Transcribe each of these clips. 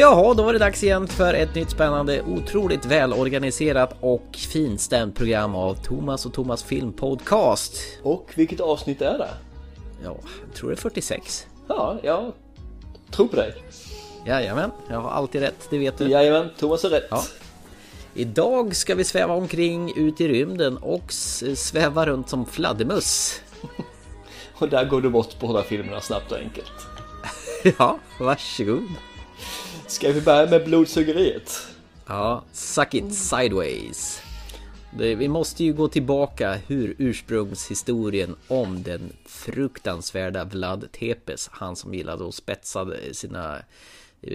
Jaha, då var det dags igen för ett nytt spännande, otroligt välorganiserat och finstämt program av Thomas och Thomas Filmpodcast. Och vilket avsnitt är det? Ja, jag tror det är 46. Ja, jag tror på dig. Jajamän, jag har alltid rätt, det vet du. Jajamän, Thomas är rätt. Ja. Idag ska vi sväva omkring ut i rymden och sväva runt som fladdermöss. Och där går du bort på båda filmerna snabbt och enkelt. Ja, varsågod. Ska vi börja med blodsugeriet? Ja, suck it sideways. Det, vi måste ju gå tillbaka hur ursprungshistorien om den fruktansvärda Vlad Tepes, han som gillade att spetsa sina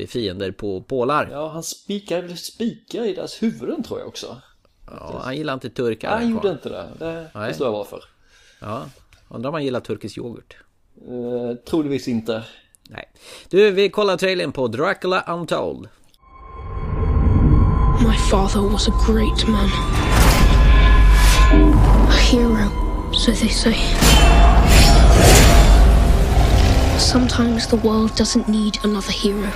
fiender på pålar. Ja, han spikade spikar i deras huvuden tror jag också. Ja, han gillade inte turkar. Nej, han gjorde inte det. Det Nej. förstår jag varför. Ja, undrar om han gillar turkisk yoghurt. Uh, troligtvis inte. Nej. Du, vi kollar trailern på Dracula Untold. My father was a great man. A hero, so they say. Sometimes the world doesn't need another hero.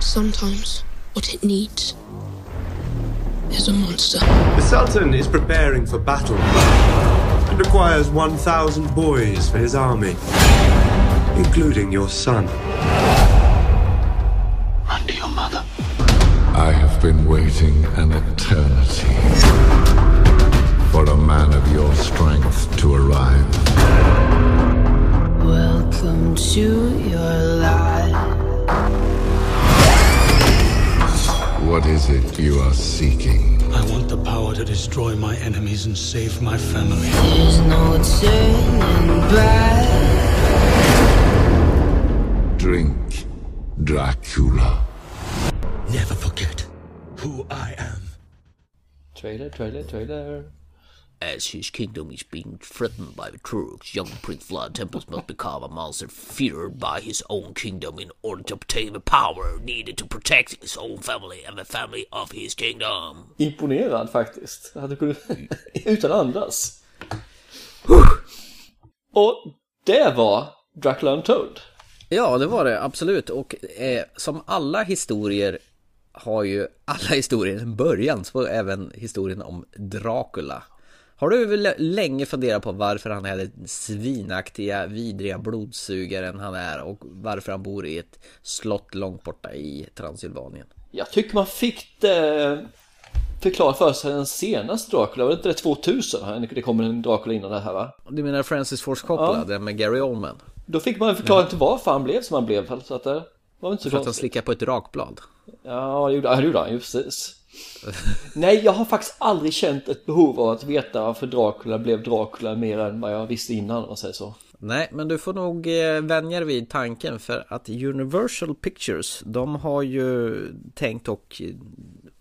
Sometimes what it needs is a monster. The Sultan is preparing for battle and requires 1,000 boys for his army, including your son. Run to your mother. I have been waiting an eternity for a man of your strength to arrive. Welcome to your life. What is it you are seeking? I want the power to destroy my enemies and save my family. There's no turning back. Drink Dracula. Never forget who I am. Trailer, trailer, trailer. As his kingdom is being threatened by the Turks, young Prince Vlad Tepes must become a monster feared by his own kingdom in order to obtain the power needed to protect his own family and the family of his kingdom. Imponerad faktiskt. Att du kunde... Utan andas. Och det var Dracula Untold. Ja, det var det absolut. Och eh, som alla historier har ju alla historier en början, så även historien om Dracula. Har du väl länge funderat på varför han är den svinaktiga, vidriga blodsugaren han är och varför han bor i ett slott långt borta i Transylvanien? Jag tycker man fick det förklarat för sig den senaste Dracula. Var det inte det 2000? Det kom en Dracula innan det här va? Du menar Francis Ford Coppola, Ja. den med Gary Oldman? Då fick man en förklaring till varför han blev som han blev. Så att det var inte så För att han slickar på ett rakblad? Ja, det gjorde han ju precis. Nej, jag har faktiskt aldrig känt ett behov av att veta varför Dracula blev Dracula mer än vad jag visste innan, om man säger så. Nej, men du får nog eh, vänja dig vid tanken för att Universal Pictures, de har ju tänkt och eh,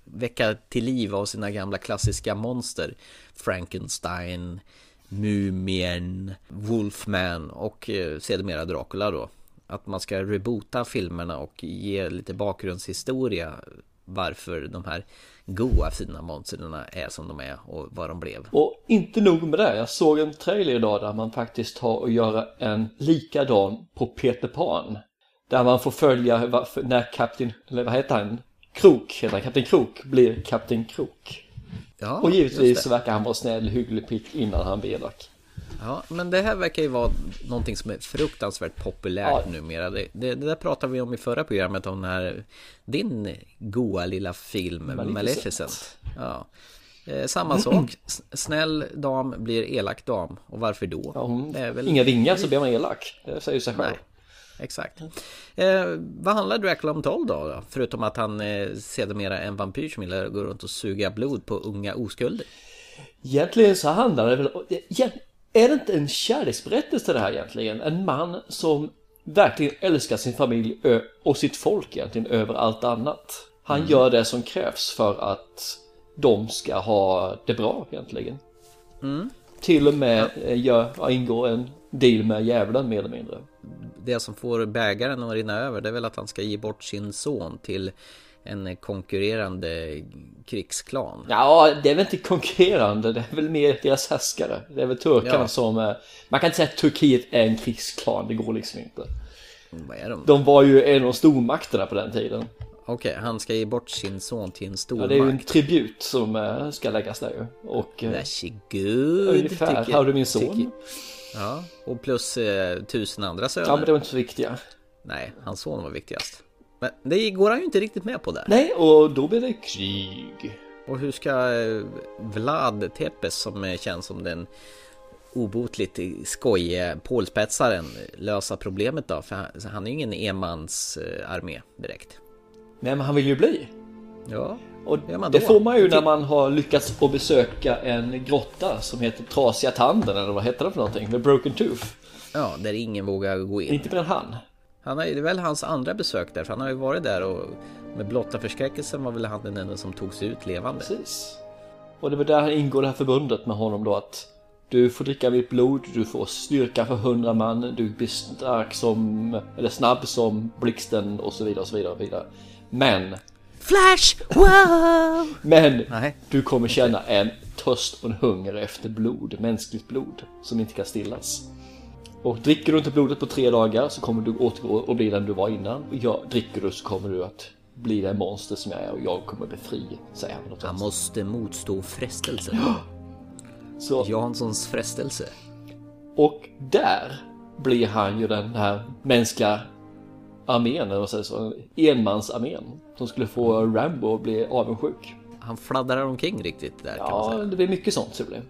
väcka till liv av sina gamla klassiska monster. Frankenstein, Mumien, Wolfman och eh, sedermera Dracula då. Att man ska reboota filmerna och ge lite bakgrundshistoria varför de här goa fina monstren är som de är och vad de blev. Och inte nog med det, jag såg en trailer idag där man faktiskt har att göra en likadan på Peter Pan. Där man får följa när Kapten, eller vad heter han? Krok, heter han, Kapten Krok blir Kapten Krok. Ja, Och givetvis så verkar han vara snäll, hygglig pick innan han blir elak. Ja, men det här verkar ju vara någonting som är fruktansvärt populärt Ja. numera. Det, det, det där pratade vi om i förra programmet om den här, din goa lilla film Maleficent. Maleficent. Ja. Eh, samma sak, S- snäll dam blir elak dam. Och varför då? Ja, hon, väl- Inga vingar så blir man elak. Det säger sig själv. Nej, exakt. Eh, vad handlar Dracula om 12 då, då? Förutom att han eh, sedermera är en vampyr som gillar att gå runt och suga blod på unga oskulder. Egentligen så handlar det väl egent- Är det inte en kärleksberättelse det här egentligen? En man som verkligen älskar sin familj och sitt folk egentligen över allt annat. Han Mm. gör det som krävs för att de ska ha det bra egentligen. Mm. Till och med eh, gör, ja, ingår en deal med djävulen mer eller mindre. det som får bägaren att rinna över det är väl att han ska ge bort sin son till en konkurrerande krigsklan. Ja, det är väl inte konkurrerande, det är väl mer deras härskare. Det är väl turkarna Ja. som... eh, Man kan inte säga att Turkiet är en krigsklan, det går liksom inte. Vad är de? De var ju en av stormakterna på den tiden. Okej, han ska ge bort sin son till en Ja, stormakt. det är ju en tribut som eh, ska läggas där ju. Och eh, Varsågod. ungefär, har du min son? tycker- Ja, och plus eh, tusen andra söner. Ja men det var inte så viktiga. Nej, hans son var viktigast. Men det går han ju inte riktigt med på där. Nej, och då blir det krig. Och hur ska eh, Vlad Tepes som känns som den obotligt skojige pålspetsaren lösa problemet då? För han, är ju ingen enmansarmé direkt. Nej men han vill ju bli. Ja, Och det får man ju när man har lyckats att besöka en grotta som heter Trasiga Tanden eller vad heter det för någonting? The Broken Tooth. ja, där ingen vågar gå in. Inte mer än han. Han har, det är väl hans andra besök där, för han har ju varit där och med blotta förskräckelsen var väl han den enda som tog sig ut levande. Precis. Och det var där ingår det här förbundet med honom då att du får dricka mitt blod, du får styrka för hundra man, du blir stark som, eller snabb som blixten och så vidare och så vidare och vidare. Men, Flash! Wow! men, Nej. du kommer känna en törst och en hunger efter blod, mänskligt blod, som inte kan stillas. Och dricker du inte blodet på tre dagar så kommer du återgå och bli den du var innan. Och jag, dricker du så kommer du att bli det monster som jag är och jag kommer bli fri, säger han. Han måste motstå frestelsen. Så Janssons frestelse. Och där blir han ju den här mänskliga armén, eller vad säger så, enmansarmén som skulle få Rambo att bli avundsjuk. Han fladdrar omkring riktigt där kan man Ja, säga. det blir mycket sånt så det blir.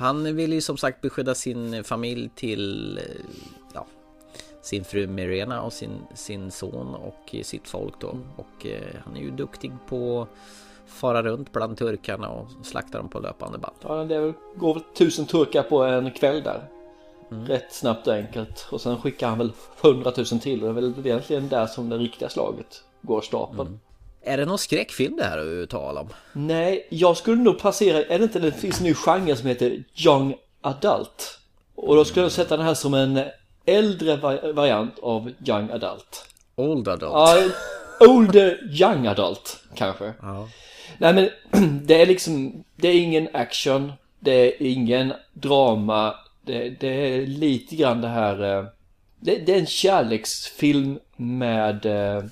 Han vill ju som sagt beskydda sin familj till eh, ja, sin fru Mirena och sin, sin son och sitt folk då. Och eh, han är ju duktig på att fara runt bland turkarna och slakta dem på löpande band. Ja, det går väl tusen turkar på en kväll där. Rätt snabbt och enkelt. Och sen skickar han väl hundratusen till. Det är väl egentligen där som det riktiga slaget går av stapeln. Är det någon skräckfilm det här att tala om? Nej, jag skulle nog placera, är det inte det finns en ny genre som heter Young Adult? Och då skulle jag sätta den här som en äldre va- variant av Young Adult. Old Adult? Ja, older Young Adult kanske. Ja. Nej men det är liksom, det är ingen action, det är ingen drama, det, det är lite grann det här, eh, det, det är en kärleksfilm med eh,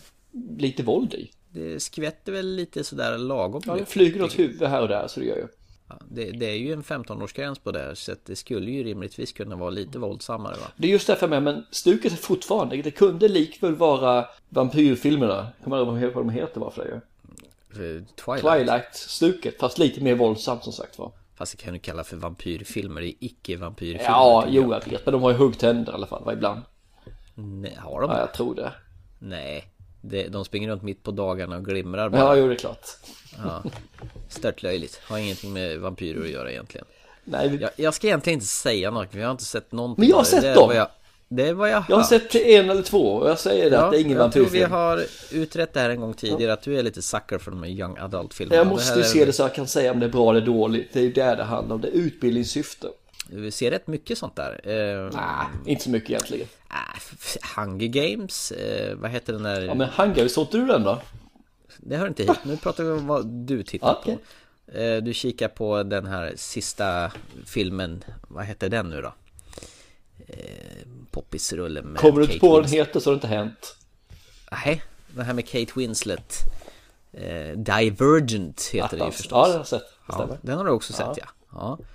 lite våld i. Det skvätter väl lite sådär lagom Ja, det flyger något huvud här och där så det gör ju. Ja, det, det är ju en 15-årsgräns på det här så det skulle ju rimligtvis kunna vara lite våldsammare va? Det är just därför med, men stuket är fortfarande, det kunde likväl vara vampyrfilmerna, kommer jag ihåg vad de heter varför det är. För Twilight. Twilight-stuket, fast lite mer våldsamt som sagt var. Fast det kan du kalla för vampyrfilmer, det är icke-vampyrfilmer. Ja, jo jag vet, men de har ju huggtänder i alla fall, va, ibland. Nej, har de Ja, jag tror det. Nej. Det, de springer runt mitt på dagarna och glimrar bara. Ja, jo det är klart. Ja. Störtlöjligt. Har ingenting med vampyrer att göra egentligen. Nej, vi- Jag, jag ska egentligen inte säga något, för jag har inte sett någonting. Men jag har sett det dem. Jag, det är vad jag jag har hört. sett en eller två och jag säger det Ja, att det är ingen jag tror vi vampyrfilm. har utrett det här en gång tidigare, att du är lite sucker för de här young adult-filmerna. Jag måste ju är- se det så jag kan säga om det är bra eller dåligt. Det är ju det det handlar om. Det är utbildningssyfte. Vi ser rätt mycket sånt där. Eh, Nej, inte så mycket egentligen. f- Hunger Games, eh, vad heter den där? Ja men Hunger, såg inte du den då? Det hör inte hit. Nu pratar vi om vad du tittar Okej. på. Eh, Du kikar på den här sista filmen. Vad heter den nu då? Eh, Poppisrullen med Kommer du inte på vad den heter så har det inte hänt. Nej, den här med Kate Winslet. Eh, Divergent heter det ju Attans. förstås. Ja, det har jag sett. Ja, den har du också sett ja. ja. Eh,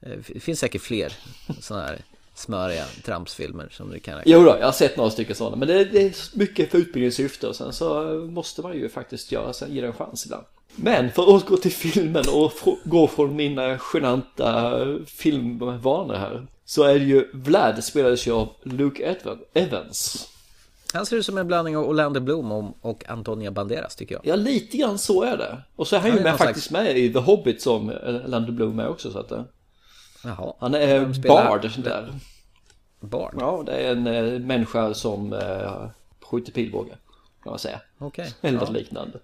Det finns säkert fler sådana här smöriga tramsfilmer som du kan räkna. Jo då, jag har sett några stycken sådana. Men det, det är mycket för utbildningssyfte och sen så måste man ju faktiskt göra, sen ge det en chans ibland. Men för att återgå till filmen och gå från mina genanta filmvanor här. Så är det ju, Vlad spelades ju av Luke Evans. Han ser ut som en blandning av Orlando Bloom och, Antonia Banderas tycker jag. Ja, lite grann så är det. Och så är han Han ju är med faktiskt med i The Hobbit som Lando Bloom är också så att eh, Jaha. Han är Vem spelar- bard där. Bard? Ja, det är en eh, människa som eh, skjuter pilbåge. Kan man säga. Okej. Eller något Ja. liknande.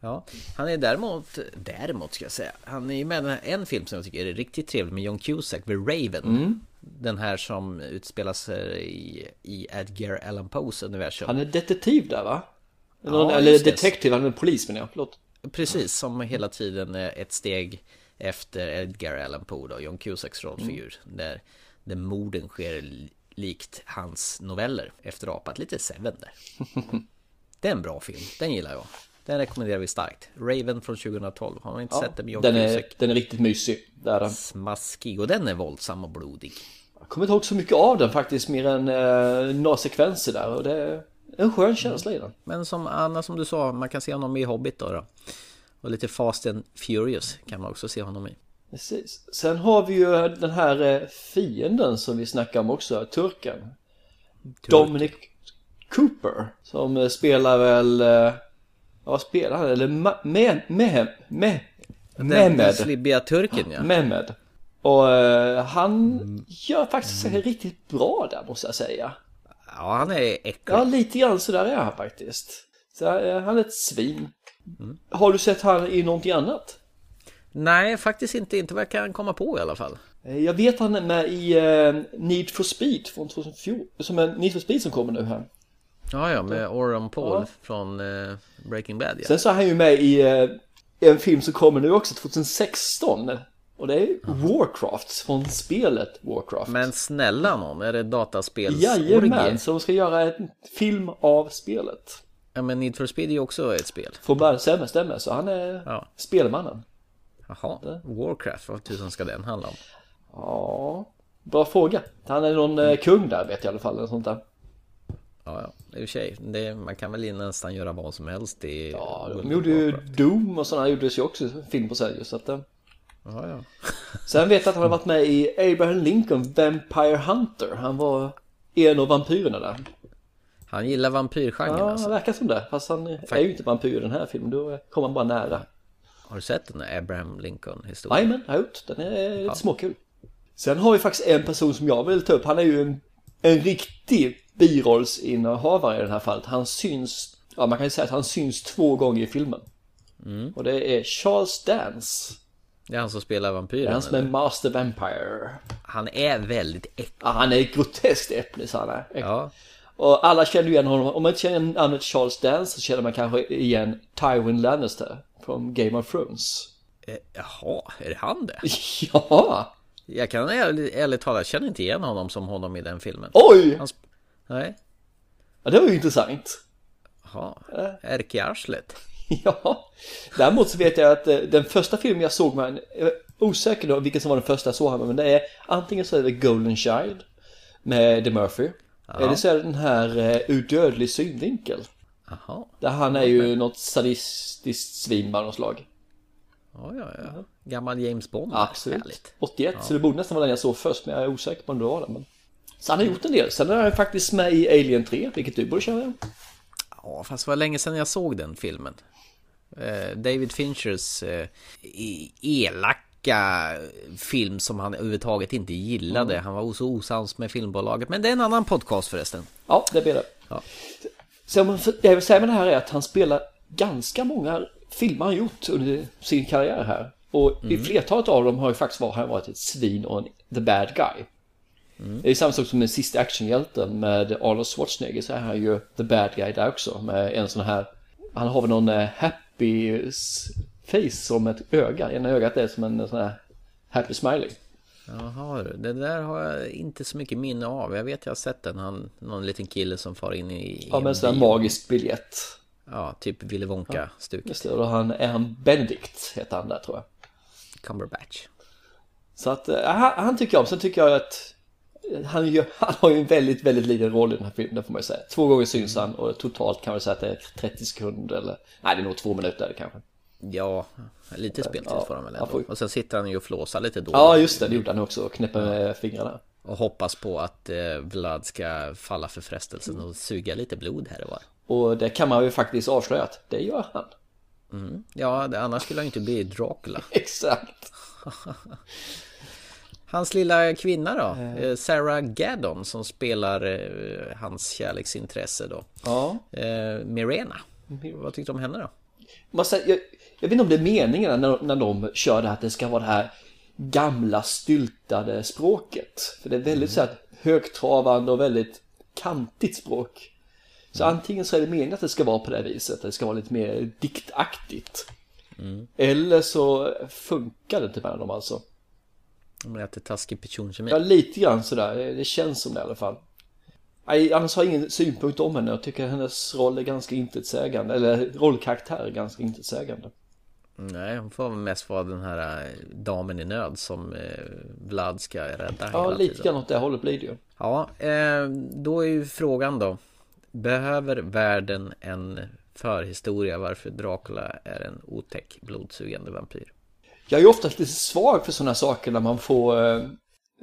Ja, han är däremot, däremot ska jag säga, han är ju med i den här- en film som jag tycker är riktigt trevlig med John Cusack, The Raven. Mm. Den här som utspelar sig i, i Edgar Allan Poes universum. Han är detektiv där va? Eller, Ja, eller just det. detektiv, han är polis menar jag. Förlåt. Precis, som hela tiden är ett steg efter Edgar Allan Poe då, John Cusacks rollfigur. Mm. Där, där morden sker li- likt hans noveller Efterapat, lite Seven där. Det är en bra film, den gillar jag. Den rekommenderar vi starkt. Raven från 2012, har man inte sett den med John den, är, Cusack? den är riktigt mysig. Det är den. Smaskig och den är våldsam och blodig. Jag kommer inte ihåg så mycket av den faktiskt, mer än eh, några sekvenser där. Och det är en skön känsla i den. Men som Anna som du sa, man kan se honom i Hobbit då. då. Och lite Fast and Furious kan man också se honom i. Precis. Sen har vi ju den här eh, fienden som vi snackade om också, turken. Dominic Cooper. Som eh, spelar väl, eh, vad spelar han? Eller Ma- Med, Med, Med, Den, den Mehmed. slibbiga turken ja. Mehmed. Och eh, han gör faktiskt riktigt bra där måste jag säga. Ja, han är äcklig. Ja, lite grann sådär är han faktiskt. Så, eh, han är ett svin. Har du sett han i någonting annat? Nej, faktiskt inte. Inte vad jag kan komma på i alla fall. Eh, Jag vet han är med i eh, Need for Speed från 2014. Som är Need for Speed som kommer nu här. Ja, ja, med Oron Paul Ja. från eh, Breaking Bad ja. Sen så är han ju med i en film som kommer nu också 2016. Och det är Warcraft från spelet Warcraft. Men snälla någon, är det dataspels Jajamän, så de ska göra en film av spelet. Ja, men Need for Speed är ju också ett spel. Början, stämmer, stämmer. Så han är Ja. spelmannen. Jaha, Warcraft, vad tusan ska den handla om? Ja, bra fråga. Han är någon eh, kung där vet jag i alla fall. Eller sånt där. Ja, ja, i och för sig. Det, man kan väl nästan göra vad som helst i Ja, de gjorde ju. Doom och sådana gjordes ju också film på sig. Så att, eh. Ja, ja. Sen vet jag att han har varit med i Abraham Lincoln Vampire Hunter. Han var en av vampyrerna där. Han gillar vampyrgenren Ja, alltså. det verkar som det. Fast han är ju inte vampyr i den här filmen. Då kommer han bara nära. Har du sett den där Abraham Lincoln historien? Jajamän, jag har gjort. Den är lite småkul. Sen har vi faktiskt en person som jag vill ta upp. Han är ju en, en riktig birollsinnehavare i det här fallet. Han syns, ja man kan ju säga att han syns två gånger i filmen. Och det är Charles Dance. Det är han som spelar Det är vampyren han som är eller? Master Vampire. Han är väldigt äcklig. Ja, han är groteskt äcklig så han är. Ja, Och alla känner igen honom. Om man inte känner namnet Charles Dance så känner man kanske igen Tywin Lannister från Game of Thrones. eh, jaha, är det han det? Ja! Jag kan ärligt, ärligt talat, jag känner inte igen honom som honom i den filmen. Oj! Han sp- Nej, Ja, det var ju intressant. jaha, ärkearslet. Ja, däremot så vet jag att eh, den första filmen jag såg med jag är osäker då vilken som var den första jag såg med, men det är antingen så är det Golden Child med The Murphy eller så är det den här eh, Ur dödlig synvinkel Jaha, där han är ju något sadistiskt svin av något slag. ja, ja, ja. Gammal James Bond. Absolut. Härligt. 81, så det borde nästan vara den jag såg först men jag är osäker på om det var den. Men... Så han har gjort en del. Sen är han faktiskt med i Alien 3, vilket du borde känna igen. Ja, fast det var länge sedan jag såg den filmen. Eh, David Finchers eh, e- elaka film som han överhuvudtaget inte gillade. Mm. Han var så osams med filmbolaget. Men det är en annan podcast förresten. Ja, det blir det. Ja. Så det jag vill säga med det här är att han spelar ganska många filmer han gjort under sin karriär här. Och i flertalet av dem har ju faktiskt varit, han varit ett svin och en the bad guy. Det är samma sak som den sista actionhjälten med Arnold Schwarzenegger så är han ju the bad guy där också med en sån här Han har väl någon eh, happy face som ett öga, ena ögat är som en sån här happy smiley. Jaha det där har jag inte så mycket minne av. Jag vet jag har sett den. Han, någon liten kille som far in i, Ja i med en sån här magisk biljett. Ja, typ Willy Wonka-stuket. Det, och han, är han Benedict heter han där tror jag. Cumberbatch. Så att eh, han, tycker jag om. Sen tycker jag att han, gör, han har ju en väldigt, väldigt liten roll i den här filmen, får man ju säga. Två gånger syns han och totalt kan man säga att det är 30 sekunder eller nej det är nog två minuter kanske. Ja, lite speltid Ja, får han väl ändå. får Och sen sitter han ju och flåsar lite då. Ja just det, det gjorde han också och knäpper med fingrarna. Och hoppas på att eh, Vlad ska falla för frestelsen och suga lite blod här och var. Och det kan man ju faktiskt avslöja att det gör han. Ja, det, annars skulle han ju inte bli Dracula. Exakt. Hans lilla kvinna då, eh, Sarah Gaddon som spelar eh, hans kärleksintresse då. Ja. Eh, Mirena, vad tyckte du om henne då? Man säger, jag, jag vet inte om det är meningen när, när de kör det här att det ska vara det här gamla styltade språket. För det är väldigt så här högtravande och väldigt kantigt språk. Så antingen så är det meningen att det ska vara på det här viset, att det ska vara lite mer diktaktigt. Eller så funkar det inte mellan dem alltså. Det är taskig personkemi. Ja, lite grann sådär, det känns som det i alla fall. Nej, annars har jag ingen synpunkt om henne. Jag tycker hennes roll är ganska intetsägande. Eller rollkaraktär är ganska intetsägande. Nej, hon får mest vara den här eh, damen i nöd som eh, Vlad ska rädda Ja, hela lite tiden. grann åt det hållet blir det ju. Ja, eh, då är ju frågan då. Behöver världen en förhistoria varför Dracula är en otäck blodsugande vampyr? Jag är oftast lite svag för sådana saker när man får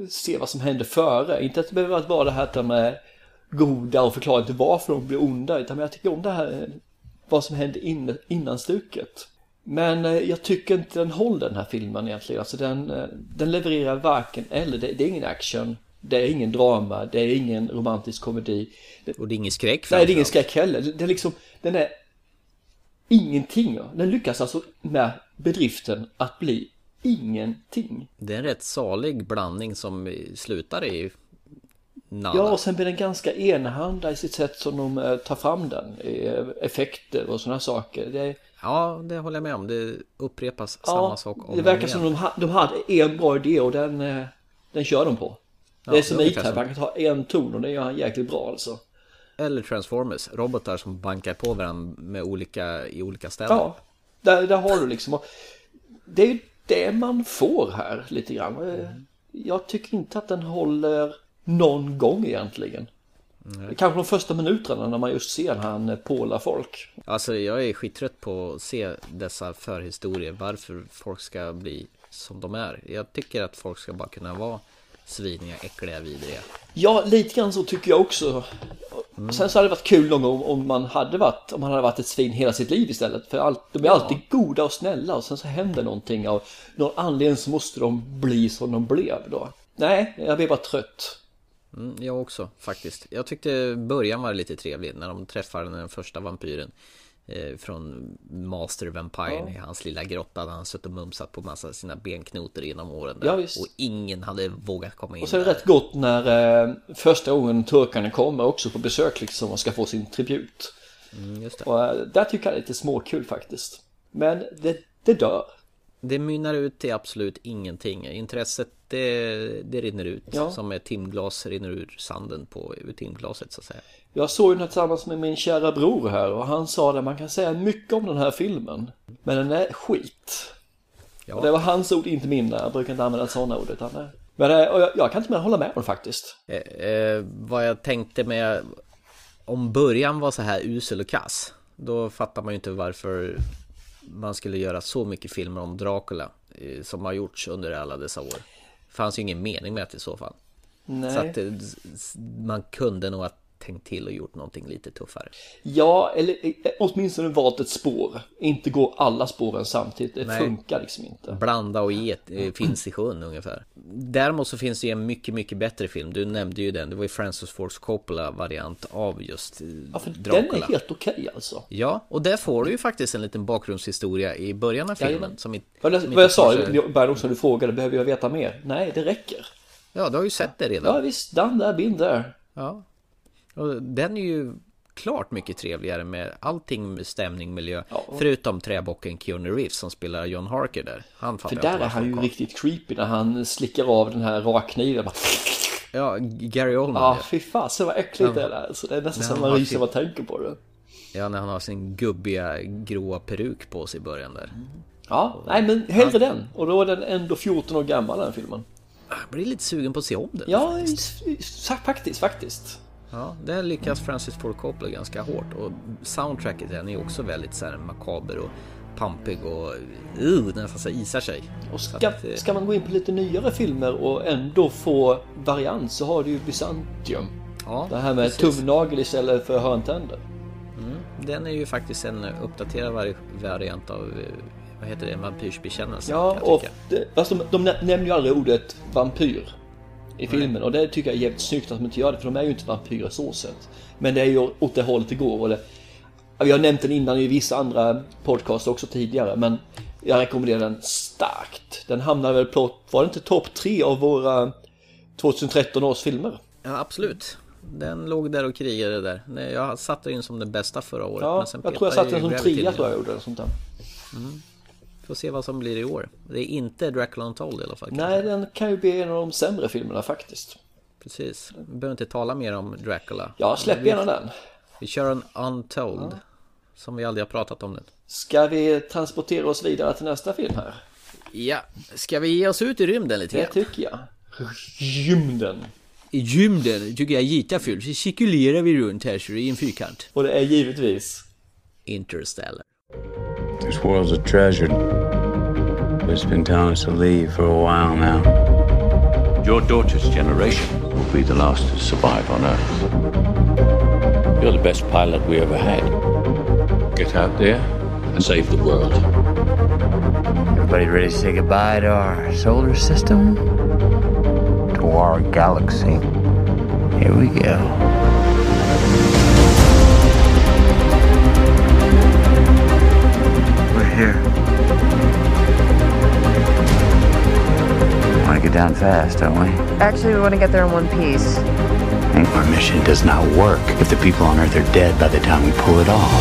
se vad som hände före. Inte att det behöver vara det här att de är goda och förklara inte varför de blir onda. Utan jag tycker om det här vad som hände in, innan stuket. Men eh, jag tycker inte den håller den här filmen egentligen. Alltså den, eh, den levererar varken eller. Det, det är ingen action. Det är ingen drama. Det är ingen romantisk komedi. Och det är ingen skräck Nej, det är ingen skräck heller. Det är liksom, den är ingenting. Den lyckas alltså med bedriften att bli ingenting. Det är en rätt salig blandning som slutar i nada. Ja, och sen blir den ganska enahanda i sitt sätt som de eh, tar fram den. Effekter och sådana saker. Det, Ja, det håller jag med om. Det upprepas samma ja, sak om det verkar om som igen. de, ha, de hade en bra idé och den, eh, den kör de på. det är som det är som- han kan ta en ton och det gör han jäkligt bra alltså. Eller Transformers, robotar som bankar på varandra med olika, i olika ställen. Ja, där, där har du liksom. Det är det man får här lite grann. Eh, Jag tycker inte att den håller någon gång egentligen. Kanske de första minuterna när man just ser han påla folk. Alltså jag är skittrött på att se dessa förhistorier, varför folk ska bli som de är. Jag tycker att folk ska bara kunna vara sviniga, äckliga, vidriga. Ja, lite grann så tycker jag också. Sen så hade det varit kul någon gång om man hade varit, om man hade varit ett svin hela sitt liv istället. För allt, de är alltid goda och snälla och sen så händer någonting av någon anledning så måste de bli som de blev då. Nej, jag blev bara trött. Mm, jag också faktiskt. Jag tyckte början var lite trevlig när de träffade den första vampyren. Eh, från Master Vampire i hans lilla grotta där han suttit och mumsat på massa sina benknotor genom åren där. Ja. Och ingen hade vågat komma in Och så är det där. rätt gott när eh, första gången turkarna kommer också på besök liksom och ska få sin tribut. Mm, just det. Och eh, där tycker jag det är lite småkul faktiskt. Men det, det dör. Det mynnar ut till absolut ingenting. Intresset det, det rinner ut. Ja. Som ett timglas rinner ur sanden på ur timglaset så att säga. Jag såg den här tillsammans med min kära bror här och han sa att man kan säga mycket om den här filmen. Men den är skit. Ja. Det var hans ord, inte mina. Jag brukar inte använda sådana ord. Utan, eh, men eh, jag, jag kan inte mer hålla med om det faktiskt. Eh, eh, vad jag tänkte med om början var så här usel och kass då fattar man ju inte varför man skulle göra så mycket filmer om Dracula eh, som har gjorts under alla dessa år. Det fanns ju ingen mening med det i så fall. Nej. Så att eh, man kunde nog ha tänkt till och gjort någonting lite tuffare. Ja, eller eh, åtminstone valt ett spår. Inte gå alla spåren samtidigt. Det Nej. funkar liksom inte. Blanda och ge eh, finns i sjön ungefär. Däremot så finns det ju en mycket, mycket bättre film. Du nämnde ju den. Det var ju Francis Ford Coppola variant av just eh, Ja, för den Dracula. är helt okej alltså. Ja, och där får du ju faktiskt en liten bakgrundshistoria i början av filmen. Som, i, Vad jag, som vad jag sa början också du frågade, behöver jag veta mer? Nej, det räcker. Ja, du har ju sett det redan. Ja visst, done there, been there. Ja. Och den är ju klart mycket trevligare med allting med stämning, miljö. Ja. Förutom träbocken Keanu Reeves som spelar John Harker där. Han För där är han ju riktigt creepy när han slickar av den här rakkniven. Ja, Gary Oldman. Ja, Ja, fy fasen vad äckligt det är. Alltså, det är nästan han man ryser när man tänker på det. ja, när han har sin gubbiga gråa peruk på sig i början där. Ja, nej men hellre den. Och då är den ändå 14 år gammal den filmen. Jag blir lite sugen på att se om den. Ja, s- faktiskt, faktiskt. Ja, där lyckas Francis Ford Coppola ganska hårt och soundtracket den är också väldigt så här makaber och pampig och uh, nästan så isar sig. Och ska, att, ska man gå in på lite nyare filmer och ändå få variant så har du ju Byzantium. ja, Det här med precis. tumnagel istället för hörntänder. Den är ju faktiskt en uppdaterad vari- variant av eh, vad heter det, vampyrsbekännelse. Ja, och det, fast de, de nä- nämner ju aldrig ordet vampyr i filmen och det tycker jag är jävligt snyggt att de inte gör det för de är ju inte vampyrer så sett. Men det är ju åt det hållet det går och det, ja, vi har nämnt den innan i vissa andra podcast också tidigare men jag rekommenderar den starkt. Den hamnar väl på, var det inte topp tre av våra 2013 års filmer? Ja, absolut. Den låg där och krigade där. Jag satte in som den bästa förra året. Ja, jag tror jag satte den som trea tror jag gjorde. Sånt där. Får se vad som blir i år. Det är inte Dracula Untold i alla fall. Nej, den kan ju bli en av de sämre filmerna faktiskt. Precis. Vi behöver inte tala mer om Dracula. Ja, släpp gärna den. Vi kör en Untold. Som vi aldrig har pratat om den. Ska vi transportera oss vidare till nästa film här? Ja, ska vi ge oss ut i rymden lite Det tycker jag. Gymden. I rymden tycker jag är jättefult. Så cirkulerar vi runt här så det är en fyrkant. Och det är givetvis Interstellar. This world's a treasure. But it's been telling us to leave for a while now. Your daughter's generation will be the last to survive on Earth. You're the best pilot we ever had. Get out there and save the world. Everybody ready to say goodbye to our solar system? To our galaxy? Here we go. Down fast, don't we? Actually, we want to get there in one piece. I think our mission does not work if the people on Earth are dead by the time we pull it off.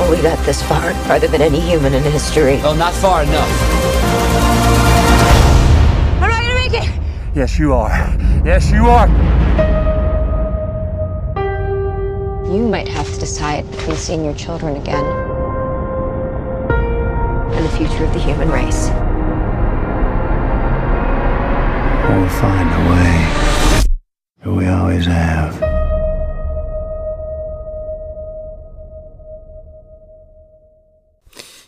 Well, we got this far, farther than any human in history. Well, not far enough. I'm not gonna make it! Yes, you are. Yes, you are. You might have to decide between seeing your children again and the future of the human race. We'll find a way. We always have.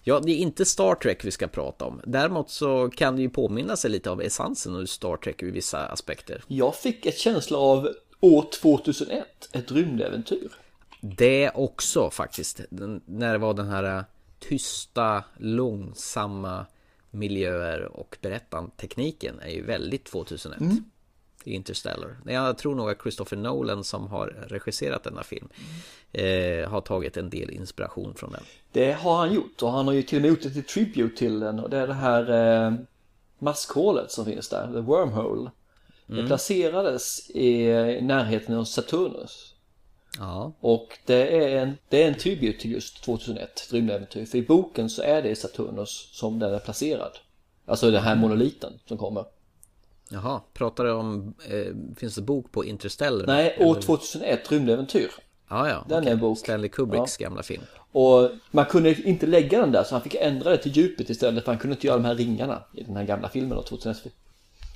Ja, det är inte Star Trek vi ska prata om. Däremot så kan det ju påminna sig lite av essensen av Star Trek i vissa aspekter. Jag fick ett känsla av år 2001, ett rymdäventyr. Det också faktiskt. Den, när det var den här tysta, långsamma miljöer och berättantekniken är ju väldigt 2001. Mm. Interstellar. Jag tror nog att Christopher Nolan som har regisserat denna film eh, har tagit en del inspiration från den. Det har han gjort och han har ju till och med gjort ett tribute till den och det är det här eh, maskhålet som finns där, the wormhole. Det Mm. placerades i närheten av Saturnus. Ja. Och det är en, det är en tribute till just 2001, ett rymdäventyr. För i boken så är det Saturnus som den är placerad. Alltså den här monoliten som kommer. Jaha, pratar du om, eh, finns det bok på Interstellar? Nej, år Eller- 2001, rymdäventyr. Ja, ja. Den okej. är en bok. Stanley Kubricks Ja. gamla film. Och man kunde inte lägga den där så han fick ändra det till djupet istället för han kunde inte göra de här ringarna i den här gamla filmen då, 2001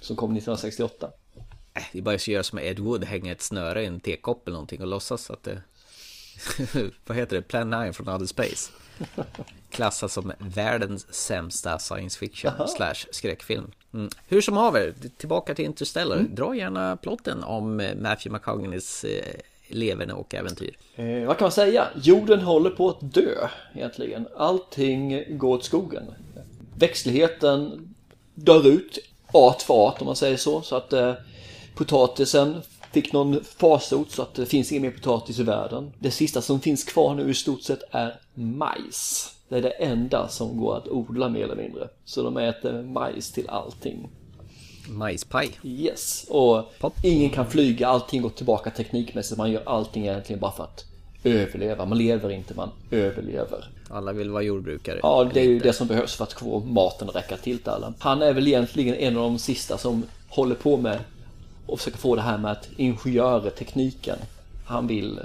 som kom 1968. Äh, det är bara att göra som Ed Wood, hänga ett snöre i en tekopp eller någonting och låtsas att det... Vad heter det? Plan 9 från Outer Space. Klassas som världens sämsta science fiction Jaha. slash skräckfilm. Mm. Hur som haver, tillbaka till Interstellar. Mm. Dra gärna plotten om eh, Matthew McConaughey's eh, leverne och äventyr. Eh, vad kan man säga? Jorden håller på att dö egentligen. Allting går åt skogen. Växtligheten dör ut art för art om man säger så. Så att eh, potatisen fick någon farsot så att det finns ingen mer potatis i världen. Det sista som finns kvar nu i stort sett är majs. Det är det enda som går att odla mer eller mindre. Så de äter majs till allting. Majspaj. Yes, och ingen kan flyga, allting går tillbaka teknikmässigt. Man gör allting egentligen bara för att överleva. Man lever inte, man överlever. Alla vill vara jordbrukare. Ja, det är ju det som behövs för att få maten att räcka till till alla. Han är väl egentligen en av de sista som håller på med och försöker få det här med att ingenjörer, tekniken. Han vill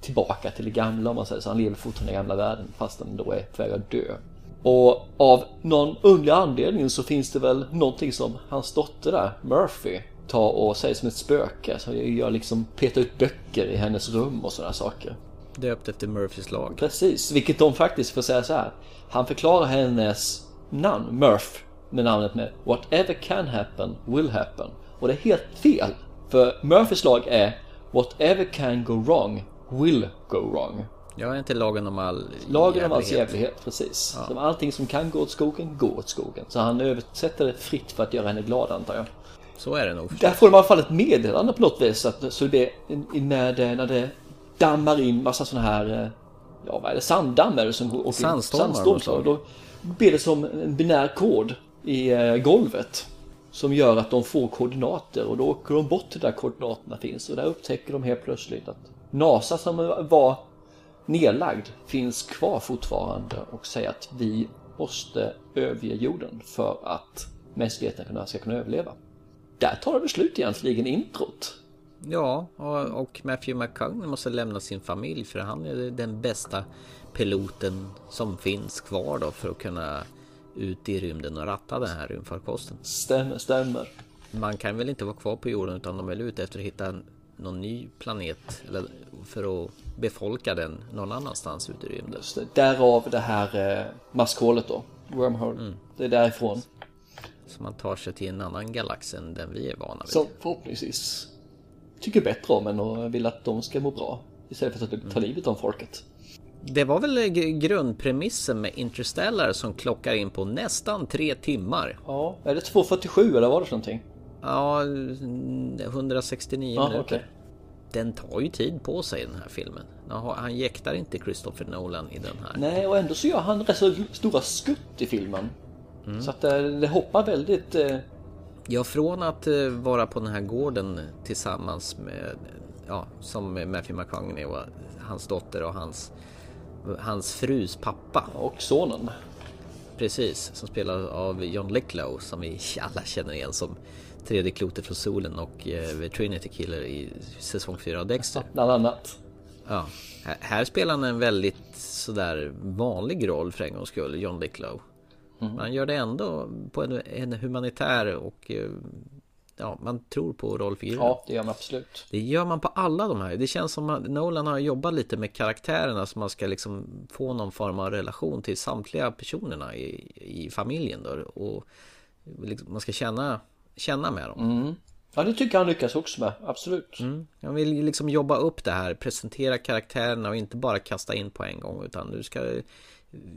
tillbaka till det gamla om man säger så. Han lever fortfarande i gamla världen fast han då är på väg att dö. Och av någon underlig anledning så finns det väl någonting som hans dotter där, Murphy, tar och säger som ett spöke. Så jag liksom petar ut böcker i hennes rum och sådana saker. Döpt efter Murphys lag. Precis, vilket de faktiskt får säga så här. Han förklarar hennes namn, Murph, med namnet med Whatever can happen will happen. Och det är helt fel. För Murphys lag är Whatever can go wrong will go wrong. Jag är inte lagen om all Lagen om alls jävlighet. jävlighet, precis. Ja. Så allting som kan gå åt skogen, går åt skogen. Så han översätter det fritt för att göra henne glad antar jag. Så är det nog. Där får de i alla fall ett meddelande på något vis. Att, så det, när, det, när det dammar in massa sådana här, eh, ja vad är det, sanddamm är det som går- åker. Sandstormar, Sandstorm, måste så. det vara. Då blir det som en binär kod i eh, golvet. Som gör att de får koordinater och då åker de bort till där koordinaterna finns. Och där upptäcker de helt plötsligt att NASA som var nedlagd finns kvar fortfarande och säger att vi måste överge jorden för att mänskligheten ska kunna överleva. där tar det slut egentligen, introt. Ja, och, och Matthew McConaughey måste lämna sin familj för han är den bästa piloten som finns kvar då för att kunna ut i rymden och ratta den här rymdfarkosten. Stämmer, stämmer. Man kan väl inte vara kvar på jorden utan de är ute efter att hitta någon ny planet eller för att befolka den någon annanstans ute i rymden. Just det, därav det här eh, maskhålet då, wormhole. Mm. Det är därifrån. Så man tar sig till en annan galax än den vi är vana vid. Som förhoppningsvis tycker bättre om en och vill att de ska må bra. Istället för att ta mm. livet av folket. Det var väl grundpremissen med Interstellar som klockar in på nästan tre timmar. Ja, är det 2.47 eller var det för någonting? Ja, 169 ja, minuter. Okay. Den tar ju tid på sig den här filmen. Han jäktar inte Christopher Nolan i den här. Nej, och ändå så gör han rätt så stora skutt i filmen. Mm. Så att det, det hoppar väldigt... Eh... Ja, från att eh, vara på den här gården tillsammans med, ja, som Matthew McConaughey och hans dotter och hans, hans frus pappa. Och sonen. Precis, som spelas av John Lithgow som vi alla känner igen som tredje klotet från solen och eh, Trinity Killer i säsong 4 av Dexter. Bland annat. Ja, här, här spelar han en väldigt sådär vanlig roll för en gångs skull, John Lithgow. Mm. Man gör det ändå på en, en humanitär och eh, ja, man tror på rollfiguren. Ja, det gör man absolut. Det gör man på alla de här. Det känns som att Nolan har jobbat lite med karaktärerna så man ska liksom få någon form av relation till samtliga personerna i, i familjen då. Och liksom, man ska känna, känna med dem. Mm. Ja, det tycker jag han lyckas också med, absolut. Mm. Jag vill liksom jobba upp det här, presentera karaktärerna och inte bara kasta in på en gång utan du ska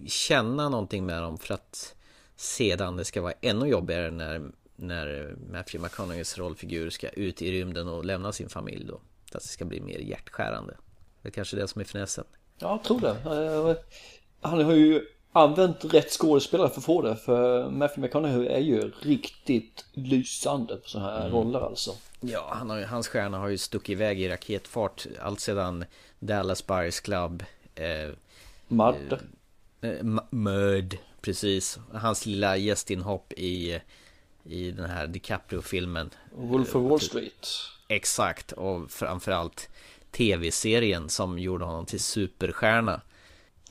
känna någonting med dem för att sedan det ska vara ännu jobbigare när, när Matthew McConaugheys rollfigur ska ut i rymden och lämna sin familj då. Att det ska bli mer hjärtskärande. Det är kanske det som är finessen. Ja, jag tror det. Han har ju använt rätt skådespelare för att få det. För Matthew McConaughey är ju riktigt lysande på sådana här mm. roller alltså. Ja, han har, hans stjärna har ju stuckit iväg i raketfart allt sedan Dallas Buyers Club. Eh, Mud. Eh, Mud, precis. Hans lilla gästinhopp i, i den här DiCaprio-filmen. Wolf of Wall Street. Exakt, och framförallt tv-serien som gjorde honom till superstjärna.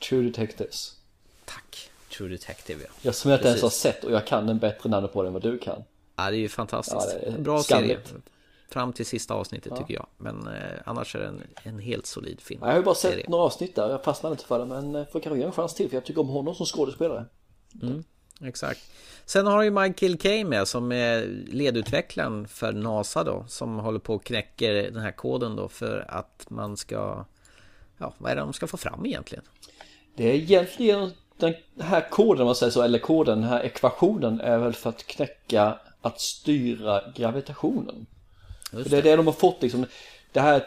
True Detectives. Tack, True Detective ja. Jag som jag inte ens har sett och jag kan den bättre namn på den än vad du kan. Ja, det är ju fantastiskt. Ja, är Bra skamligt. serie. Fram till sista avsnittet ja. tycker jag. Men eh, annars är det en, en helt solid film. Jag har ju bara sett serie. några avsnitt där. Jag fastnade inte för det. Men eh, får kanske ge en chans till. För jag tycker om honom som skådespelare. Mm, exakt. Sen har ju Michael Kay med som är ledutvecklaren för NASA då. Som håller på och knäcker den här koden då för att man ska... Ja, vad är det de ska få fram egentligen? Det är egentligen den här koden, man säger så, eller koden, den här ekvationen är väl för att knäcka att styra gravitationen. För det är det de har fått liksom. Det här,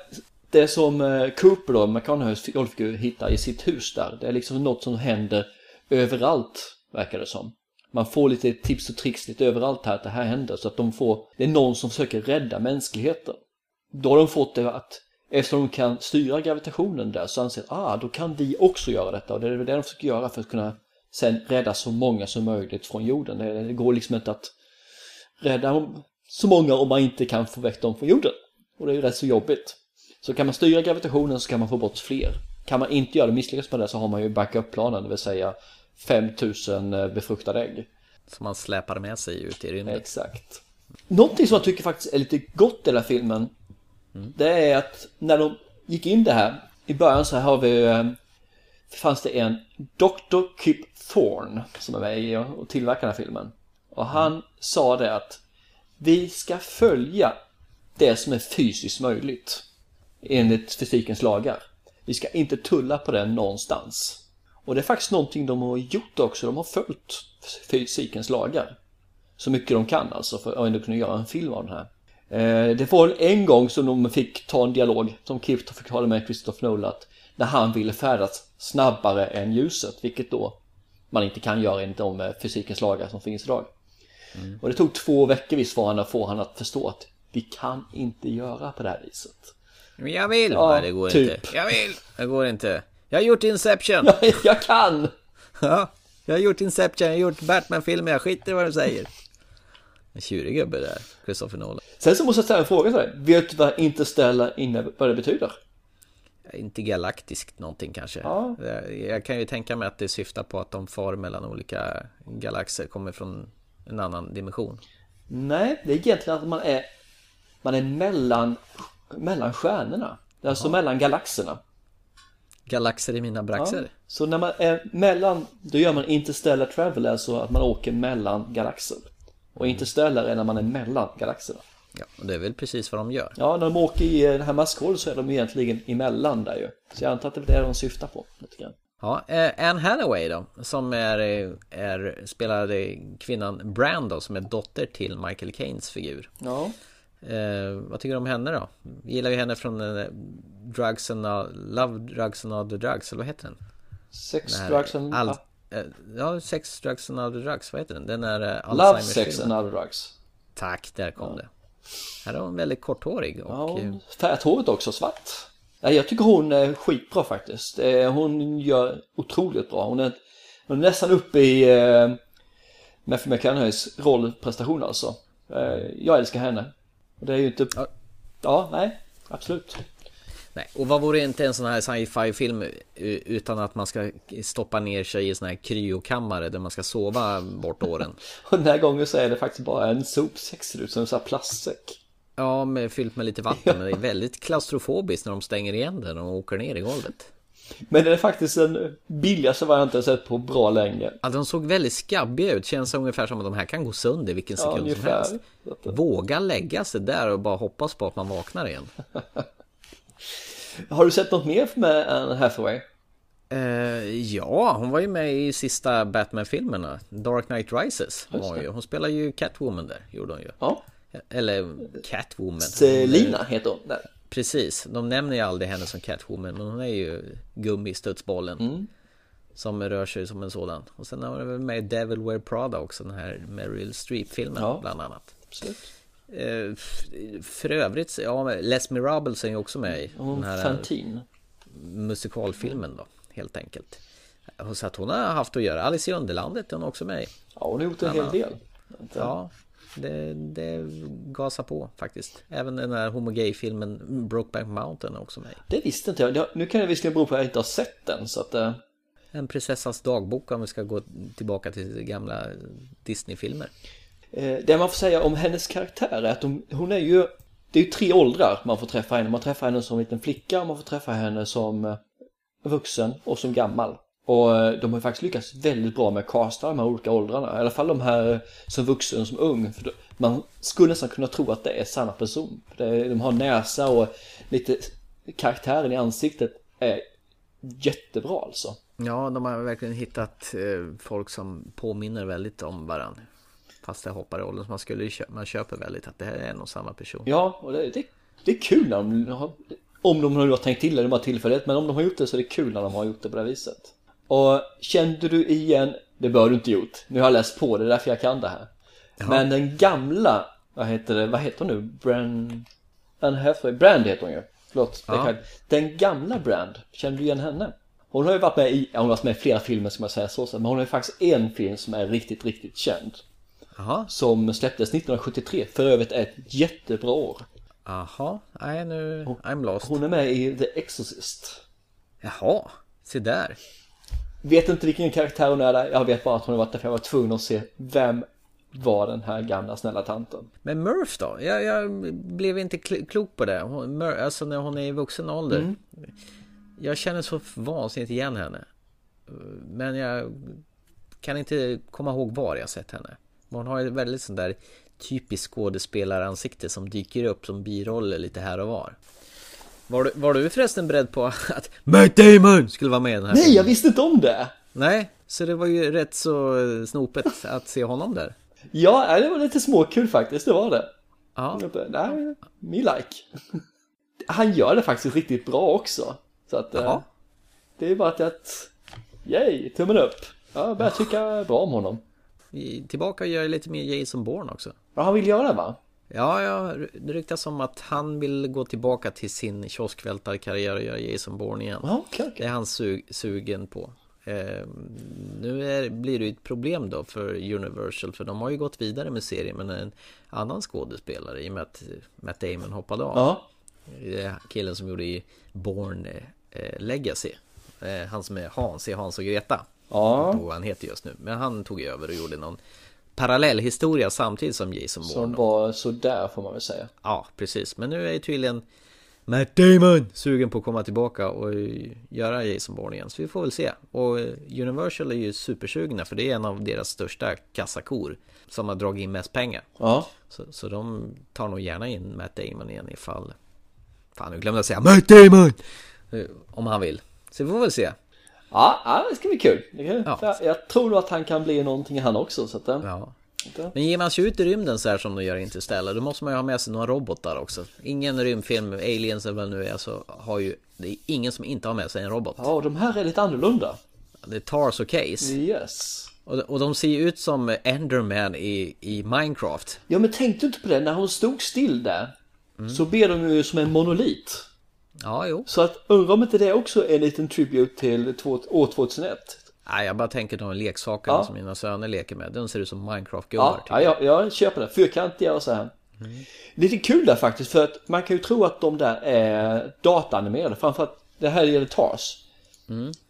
det som eh, Cooper då, McConaughey's rollfigur hittar i sitt hus där. Det är liksom något som händer överallt, verkar det som. Man får lite tips och tricks lite överallt här att det här händer. Så att de får, det är någon som försöker rädda mänskligheten. Då har de fått det att eftersom de kan styra gravitationen där så anser de ah, då kan vi också göra detta. Och det är det de försöker göra för att kunna sen rädda så många som möjligt från jorden. Det, går liksom inte att rädda så många om man inte kan få väck dem från jorden. Och det är ju rätt så jobbigt. Så kan man styra gravitationen så kan man få bort fler. Kan man inte göra det, misslyckas med det så har man ju backup-planen, det vill säga 5000 eh, befruktade ägg. Som man släpar med sig ut i rymden. Exakt. Någonting som jag tycker faktiskt är lite gott i den här filmen, mm. det är att när de gick in det här, i början så har vi, eh, fanns det en Dr. Kip Thorne som är med i och tillverkar den här filmen. Och han mm. sa det att vi ska följa det som är fysiskt möjligt enligt fysikens lagar. Vi ska inte tulla på det någonstans. Och det är faktiskt någonting de har gjort också. De har följt fysikens lagar. Så mycket de kan alltså för att ändå kunna göra en film av den här. Eh, det var en gång som de fick ta en dialog som Kipto fick tala med Christopher Nolan när han ville färdas snabbare än ljuset, vilket då man inte kan göra enligt de eh, fysikens lagar som finns idag. Mm. Och det tog två veckor visst var han att få han att förstå att vi kan inte göra på det här viset. Men jag vill! Ja, Nej, det går typ. inte. Jag vill! Det går inte. Jag har gjort Inception! Ja, jag kan! Ja, jag har gjort Inception, jag har gjort Batman-filmer, jag skiter i vad du säger. En tjurig gubbe där, Christopher Nolan. Sen så måste jag ställa en fråga till dig. Vet du vad Interstellar innebär, vad det betyder? Intergalaktiskt någonting kanske. Ja. Jag, jag kan ju tänka mig att det syftar på att de far mellan olika galaxer, kommer från en annan dimension. Nej, det är egentligen att man är, man är mellan, mellan stjärnorna. Alltså mellan galaxerna. Galaxer i mina braxer. Ja. Så när man är mellan, då gör man interstellar travel, alltså att man åker mellan galaxer. Och interstellar är när man är mellan galaxerna. Ja, och det är väl precis vad de gör. Ja, när de åker i det här maskhålet så är de egentligen emellan där ju. Så jag antar att det är det de syftar på lite grann. Ja, eh, Anne Hathaway då, som är, är spelade kvinnan Brando som är dotter till Michael Caines figur. Ja. Eh, vad tycker du om henne då? Gillar ju henne från eh, Drugs and Love Drugs and Other Drugs, eller vad heter den? Sex, Drugs and... All, eh, ja, Sex, Drugs and Other Drugs, vad heter den? Den är eh, Love, Sex and Other Drugs. Tack, där kom ja. det. Här är hon väldigt korthårig och... Ja, hon färgat håret också svart. Ja, jag tycker hon är skitbra faktiskt. Hon gör otroligt bra. Hon är, hon är nästan uppe i eh, Matthew McConaughey's rollprestation alltså. Eh, jag älskar henne. Och det är ju inte... Ja, ja nej, absolut. Nej, och vad vore inte en sån här sci-fi film utan att man ska stoppa ner sig i sån här kryokammare där man ska sova bort åren. och den här gången så är det faktiskt bara en sopsäck ser ut som en sån här plastsäck. Ja, med, fyllt med lite vatten. Men det är väldigt klaustrofobiskt när de stänger igen den och åker ner i golvet. Men det är faktiskt den billigaste varianten jag sett på bra länge. Ja, de såg väldigt skabbiga ut. Känns ungefär som att de här kan gå sönder vilken sekund ja, som helst. Våga lägga sig där och bara hoppas på att man vaknar igen. Har du sett något mer med Anne Hathaway? Uh, ja, hon var ju med i sista Batman-filmerna. Dark Knight Rises. Hon, ju, hon spelar ju Catwoman där, gjorde hon ju. Ja. Eller Catwoman. Selina heter hon där. Precis, de nämner ju aldrig henne som Catwoman men hon är ju gummistudsbollen. Mm. Som rör sig som en sådan. Och sen har hon väl med Devil Wear Prada också, den här Meryl Streep-filmen ja. bland annat. Absolut. Eh, för övrigt, ja, Les Mirables är ju också med i den här Fantin. musikalfilmen då, helt enkelt. Så att hon har haft att göra. Alice i Underlandet är hon också med i. Ja, hon har gjort en hel del. Ja, det, det gasar på faktiskt. Även den här homogay-filmen Brokeback Mountain är också med. Det visste inte jag. Nu kan det visserligen bero på att jag inte har sett den så att... Uh... En prinsessas dagbok om vi ska gå tillbaka till gamla Disney-filmer. Eh, det man får säga om hennes karaktär är att hon, hon är ju... Det är ju tre åldrar man får träffa henne. Man träffar henne som liten flicka, man får träffa henne som eh, vuxen och som gammal. Och eh, de har faktiskt lyckats väldigt bra med att casta de här olika åldrarna. I alla fall de här som vuxen och som ung. För man skulle nästan kunna tro att det är samma person. För de har näsa och lite karaktären i ansiktet är jättebra alltså. Ja, de har verkligen hittat folk som påminner väldigt om varandra. Fast det hoppar i åldern så man skulle man köper väldigt att det här är nog samma person. Ja, och det, det, det är kul när de har, om de nu har tänkt till det, de har tillfället, men om de har gjort det så är det kul när de har gjort det på det viset. Och kände du igen, det bör du inte gjort, nu har jag läst på det, är därför jag kan det här. Ja. Men den gamla, vad heter det, vad heter hon nu? Brand, Anne Hathaway, Brand heter hon ju. Förlåt, ja. den gamla Brand, kände du igen henne? Hon har ju varit med i, hon har varit med i flera filmer ska man säga så, men hon har ju faktiskt en film som är riktigt, riktigt känd. Aha. Som släpptes 1973, för övrigt ett jättebra år. Jaha, nej nu, I'm lost. Hon är med i The Exorcist. Jaha, se där. Vet inte vilken karaktär hon är där, jag vet bara att hon har varit där för jag var tvungen att se vem var den här gamla snälla tanten. Men Murph då? Jag, jag blev inte klok på det. Hon, Murph, alltså när hon är i vuxen ålder. Mm. Jag känner så vansinnigt igen henne. Men jag kan inte komma ihåg var jag sett henne. Hon har ju väldigt sån där typiskt skådespelaransikte som dyker upp som biroller lite här och var. Var du, var du förresten beredd på att Matt Damon skulle vara med i den här Nej, filmen? jag visste inte om det! Nej, så det var ju rätt så snopet att se honom där. Ja, det var lite småkul faktiskt, det var det. Ja. Nej, me like. Han gör det faktiskt riktigt bra också. Så att, Jaha. det är bara att, yay, tummen upp. Jag börjar tycka bra om honom. Tillbaka och gör lite mer Jason Bourne också. Ja, han vill göra det va? Ja, ja, det ryktas om att han vill gå tillbaka till sin kioskvältarkarriär och göra Jason Bourne igen. Ja, okay, okay. Det är han su sugen på. Eh, nu är, blir det ju ett problem då för Universal för de har ju gått vidare med serien med en annan skådespelare i och med att Matt Damon hoppade av. Ja. Det är killen som gjorde i Born eh, Legacy. Eh, han som är Hans i Hans och Greta. Ja. Vad han heter just nu. Men han tog över och gjorde någon parallellhistoria samtidigt som Jason Bourne. Som var sådär får man väl säga. Ja, precis. Men nu är ju tydligen Matt Damon sugen på att komma tillbaka och göra Jason Bourne igen. Så vi får väl se. Och Universal är ju supersugna för det är en av deras största kassakor. Som har dragit in mest pengar. Ja. Så, så de tar nog gärna in Matt Damon igen ifall... Fan, nu glömde jag säga Matt Damon! Eh, Om han vill. Så vi får väl se. Ja, ja det ska bli kul. Ja. jag, jag tror att han kan bli någonting han också. Så att, eh, Ja. inte- Men ger man sig ut i rymden så här som de gör i Interstellar Då måste man ju ha med sig några robotar också Ingen rymdfilm, aliens eller vad det nu är så har ju Det är ingen som inte har med sig en robot Ja, och de här är lite annorlunda. Det är Tars och Case Yes. och, och de ser ju ut som Enderman i, i Minecraft Ja, men tänkte du inte på det? När hon stod still där Mm. så ber de ju som en monolit. Ja, jo Så att undrar om inte det också är en liten tribute till två, år 2001. Nej, jag bara tänker de leksakerna Ja. som mina söner leker med De ser ut som Minecraft-gubbar Ja, ja jag, jag köper det. Fyrkantiga och så här. Lite kul där faktiskt för att man kan ju tro att de där är dataanimerade. Framförallt det här gäller Tars.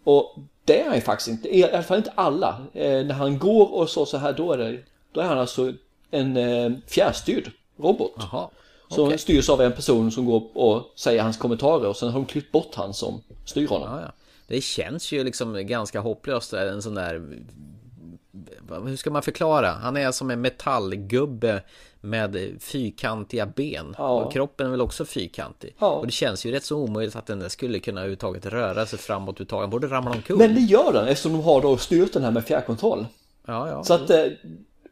Och det är han ju faktiskt inte. I alla fall inte alla. Eh, när han går och så, så här då är det Då är han alltså en eh, fjärrstyrd robot. Jaha, Som okej. styrs av en person som går och säger hans kommentarer och sen har de klippt bort han som styr honom. Ja, ja. Det känns ju liksom ganska hopplöst en sån där Hur ska man förklara? Han är som en metallgubbe med fyrkantiga ben Ja. och kroppen är väl också fyrkantig Ja. och det känns ju rätt så omöjligt att den där skulle kunna överhuvudtaget röra sig framåt överhuvudtaget, han borde ramla omkull Men det gör den eftersom de har då styrt den här med fjärrkontroll. Ja, ja. Så att, eh,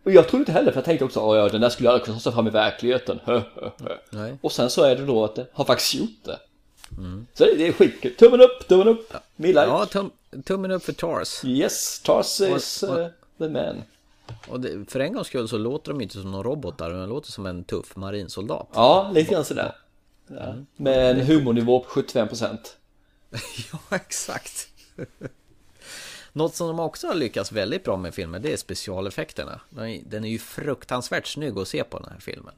och jag trodde inte heller för jag tänkte också, "Åh, ja den där skulle jag aldrig kunna ta fram i verkligheten. Nej. Och sen så är det då att det har faktiskt gjort det. Så det, det är skitkul. Tummen upp, tummen upp. Me like. Ja, tum, tummen upp för Tars Yes, Tars is Och- och- uh, the man. Och det, för en gångs skull så låter de inte som någon robotar, de låter som en tuff marinsoldat Ja, lite grann sådär. Ja. Med en humornivå på 75%. Ja, exakt. Något som de också har lyckats väldigt bra med filmen, det är specialeffekterna. Den är- ju fruktansvärt snygg att se på den här filmen.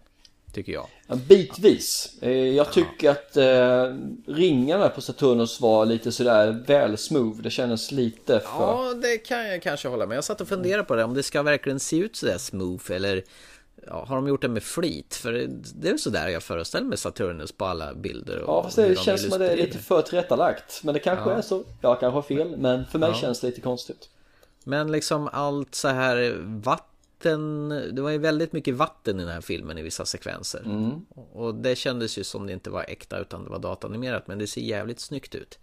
Tycker jag. Ja, bitvis. Eh, Jag tycker att eh, ringarna på Saturnus var lite sådär väl smooth. Det kändes lite för... Ja, det kan jag kanske hålla med. Jag satt och funderade på det, om det ska verkligen se ut sådär smooth eller ja, har de gjort det med flit? För det, är väl sådär jag föreställer mig Saturnus på alla bilder. Och Ja, fast det de känns som att det är lite för tillrättalagt. Men det kanske Ja. är så. Jag kanske har fel, men för mig Ja. känns det lite konstigt. Men liksom allt så här vatten, det var ju väldigt mycket vatten i den här filmen i vissa sekvenser. Mm. Och det kändes ju som det inte var äkta utan det var datanimerat men det ser jävligt snyggt ut.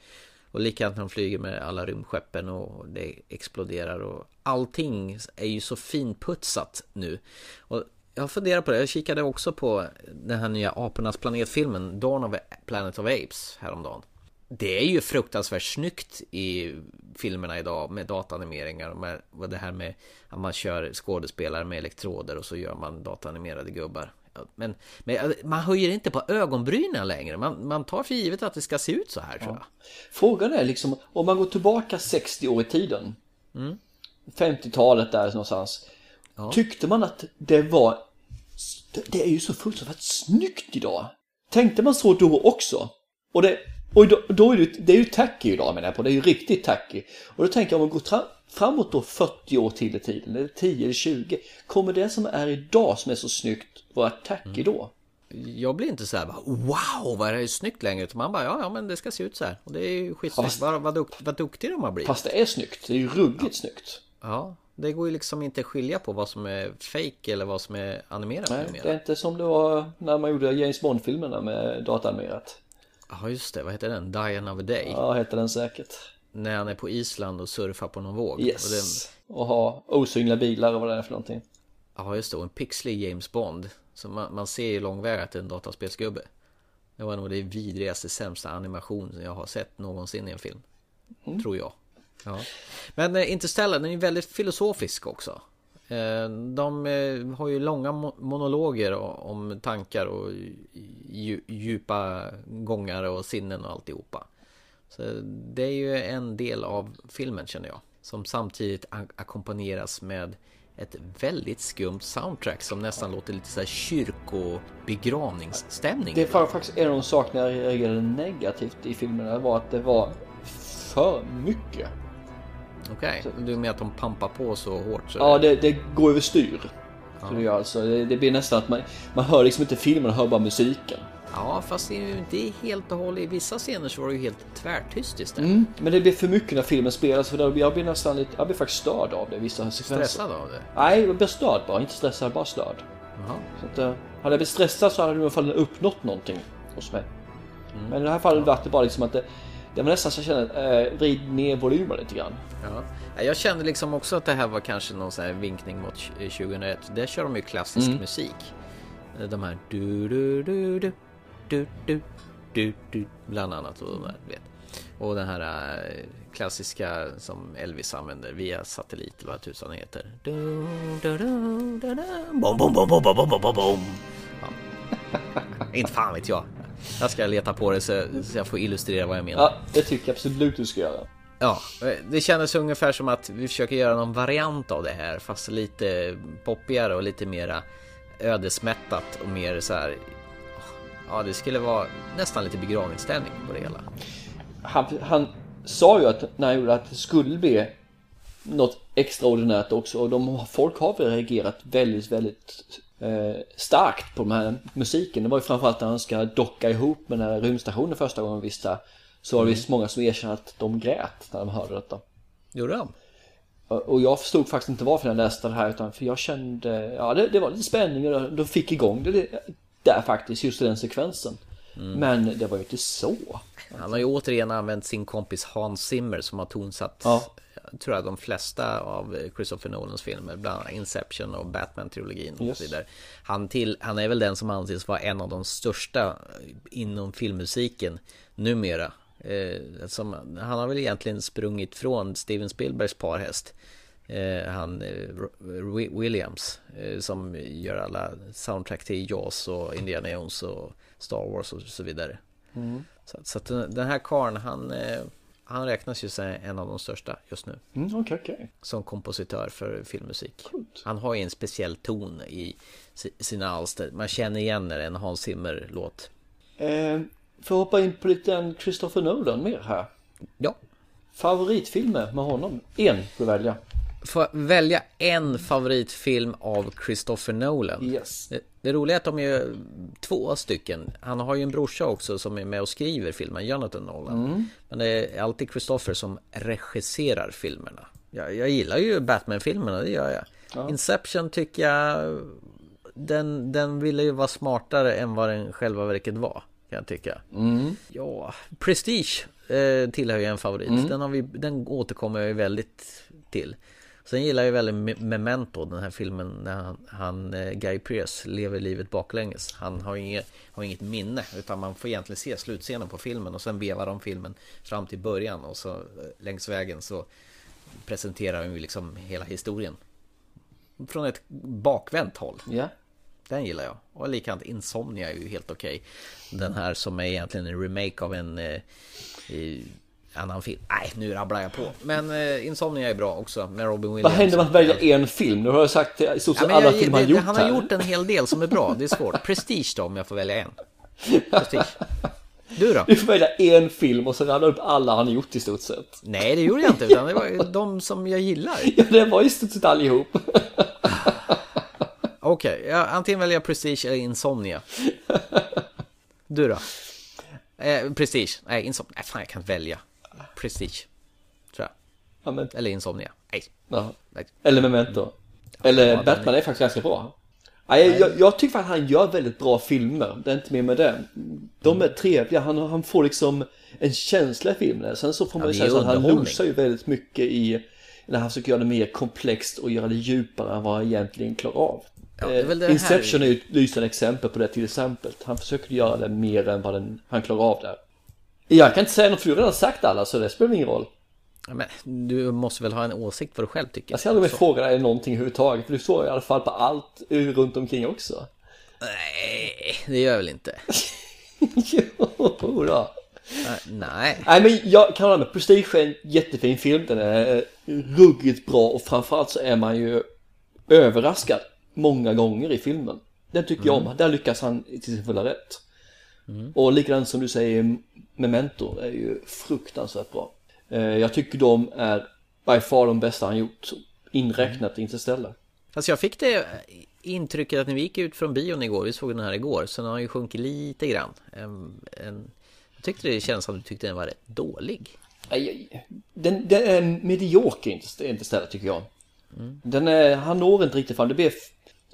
Och likadant när de flyger med alla rymdskeppen och det exploderar och allting är ju så finputsat nu. Och jag funderar på det, jag kikade också på den här nya Apornas planet-filmen Dawn of Planet of Apes häromdagen. Det är ju fruktansvärt snyggt i filmerna idag med dataanimeringar och det här med att man kör skådespelare med elektroder och så gör man dataanimerade gubbar. Men, men man höjer inte på ögonbrynen längre. Man, man tar för givet att det ska se ut så här tror jag. Frågan är liksom, om man går tillbaka 60 år i tiden. Mm. 50-talet där någonstans. Tyckte man att det var... det- är ju så fruktansvärt snyggt idag. Tänkte man så då också? Och det, och då, då är det, det är ju tacky idag menar jag på, det är ju riktigt tacky. Och då tänker jag om man går framåt då 40 år till i tiden, eller 10 eller 20. Kommer det som är idag som är så snyggt vara tacky då? Jag blir inte så här bara, wow vad är det här snyggt längre utan man bara ja, ja men det ska se ut så här och det är ju skitsnyggt. Fast- vad, vad, dukt, vad duktig de har blivit. Fast det är snyggt, det är ju ruggigt snyggt. Ja, det går ju liksom inte att skilja på vad som är fake eller vad som är animerat Nej, numera. det är inte som det var när man gjorde James Bond-filmerna med dataanimerat. Ja just det, vad heter den? Diane of a Day. Ja, heter den säkert. När han är på Island och surfar på någon våg. Yes. Och den, Och ha osynliga bilar och vad det är för någonting. ja just det, och en pixlig James Bond. Så man, man ser ju lång väg att det är en dataspelsgubbe. Det var nog det vidrigaste, sämsta animation jag har sett någonsin i en film. Mm. Tror jag. Ja. Men eh, Interstellar, den är ju väldigt filosofisk också. Eh, De eh, har ju långa mo- monologer om tankar och dju- djupa gångar och sinnen och alltihopa. Så det är ju en del av filmen känner jag. Som samtidigt ackompanjeras med ett väldigt skumt soundtrack som nästan låter lite såhär kyrkobegravningsstämning. Det var faktiskt en av de sakerna jag reagerade negativt i filmerna var att det var för mycket. Okej, du menar att de pampar på så hårt? Så Ja, det, det går överstyr. Så det, gör alltså, det, det blir nästan att man, man hör liksom inte filmen, man hör bara musiken. Ja, fast det är ju inte helt och hållet. I vissa scener så var det ju helt tvärtyst istället. Mm, men det blir för mycket när filmen spelas för jag blir nästan lite, jag blir faktiskt störd av det vissa sekvenser. Stressad av det? Nej, jag blir störd bara, inte stressad, bara störd. Så att, eh, hade jag blivit stressad så hade det i alla fall uppnått någonting hos mig. Men i det här fallet var det bara liksom att det, det var nästan så jag kände, eh, vrid ner volymen lite grann. Ja. Jag kände liksom också att det här var kanske någon sån här vinkning mot 2001. Eh, Där kör de ju klassisk mm. musik. Eh, de här du du du du du du du, du bland annat. Och, de här, vet. och den här eh, klassiska som Elvis använder via satellit, vad tusan heter. Du, du, du, du, du. Bom, bom, bom, bom, bom, bom, bom, bom. Ja. Inte fan vet jag. Jag ska leta på det så, så jag får illustrera vad jag menar. Ja, det tycker jag absolut du ska göra. Ja, det kändes ungefär som att vi försöker göra någon variant av det här fast lite poppigare och lite mera ödesmättat och mer så här. Ja, det skulle vara nästan lite begravningsstämning på det hela. Han, han sa ju att när han gjorde att det skulle bli något extraordinärt också och de, folk har väl reagerat väldigt, väldigt eh, starkt på den här musiken. Det var ju framförallt när han ska docka ihop med den här rymdstationen första gången visste så var det Mm. visst många som erkände att de grät när de hörde detta. Gjorde de? Och jag förstod faktiskt inte varför jag läste det här utan för jag kände, ja det, det var lite spänning och de fick igång det där faktiskt, just i den sekvensen. Mm. Men det var ju inte så. Han har ju återigen använt sin kompis Hans Zimmer som har tonsatt Ja. Tror jag de flesta av Christopher Nolans filmer, bland annat Inception och Batman-trilogin och Yes. så vidare. Han, till, han är väl den som anses vara en av de största inom filmmusiken numera. Eh, som, han har väl egentligen sprungit från Steven Spielbergs parhäst. Eh, han eh, Wi- Williams eh, som gör alla soundtrack till Jaws och Indiana Jones och Star Wars och så vidare. Mm. Så, så den här karln han, han räknas ju som en av de största just nu. Mm, okej, okej. Som kompositör för filmmusik. Han har ju en speciell ton i si- sina alster. Man känner igen när det är en Hans Zimmer-låt. Eh, får hoppa in på lite en Christopher Nolan mer här? Ja. Favoritfilmer med honom? En får du välja. Jag välja en favoritfilm av Christopher Nolan? Yes. Det, det roliga är att de är två stycken. Han har ju en brorsa också som är med och skriver filmen, Jonathan Nolan. Mm. Men det är alltid Christopher som regisserar filmerna. Jag, jag gillar ju Batman-filmerna, det gör jag. Ja. Inception tycker jag den, den ville ju vara smartare än vad den själva verket var. Kan jag tycka. Mm. Ja, Prestige eh, tillhör ju en favorit. Mm. Den, har vi, den återkommer jag ju väldigt till. Sen gillar jag väldigt Me- Memento, den här filmen när han, han eh, Guy Pearce lever livet baklänges. Han har inget, har inget minne utan man får egentligen se slutscenen på filmen och sen vevar de filmen fram till början och så eh, längs vägen så presenterar de ju liksom hela historien. Från ett bakvänt håll. Ja. Den gillar jag. Och likadant Insomnia är ju helt okej. Den här som är egentligen en remake av en eh, annan film. Nej, nu rabblar jag på. Men eh, Insomnia är bra också med Robin Williams. Vad händer med att välja en film? Nu har jag sagt i stort sett alla jag, filmer han gjort Han har här. gjort en hel del som är bra. Det är svårt. Prestige då om jag får välja en. Prestige. Du då? Du får välja en film och sen rabbla upp alla han har gjort i stort sett. Nej, det gjorde jag inte. Utan det var de som jag gillar. Ja, det var i stort sett allihop. Okej, ja, antingen väljer jag Prestige eller Insomnia. Du då? Eh, Prestige? Nej, Insomnia. Nej, fan jag kan inte välja. Prestige. Tror jag. Ja, men... Eller Insomnia. Nej. Ja. Nej. Eller Memento. Eller Ja, Batman är faktiskt ganska bra. Nej, jag, jag, tycker att han gör väldigt bra filmer. Det är inte mer med det. De är trevliga. Han, han får liksom en känsla i filmen. Sen så får man Ja, säga att han losar ju väldigt mycket i när han försöker göra det mer komplext och göra det djupare än vad han egentligen klarar av. Ja, det är Eh, här- Inception är ju ett lysande exempel på det till exempel. Han försöker göra det mer än vad den, han klarar av där. Jag kan inte säga något för du har redan sagt alla så det spelar ingen roll. Ja, Men du måste väl ha en åsikt vad du själv tycker? Jag ska aldrig mer fråga dig någonting överhuvudtaget för du står i alla fall på allt runt omkring också. Nej, det gör jag väl inte. jo då. Nej, Nej. Men jag kan hålla med, Prestige är en jättefin film, den är eh, ruggigt bra och framförallt så är man ju överraskad många gånger i filmen. Den tycker jag om, där lyckas han till sin fulla rätt. Och likadant som du säger, Memento är ju fruktansvärt bra. Eh, Jag tycker de är by far de bästa han gjort, inräknat Interstellar. Alltså jag fick det intrycket att när vi gick ut från bion igår, vi såg den här igår, så den har ju sjunkit lite grann. En, en, jag tyckte det kändes som att du tyckte den var rätt dålig. Den, den är medioker Interst- Interstellar tycker jag. Den är, han når inte riktigt fram, det blir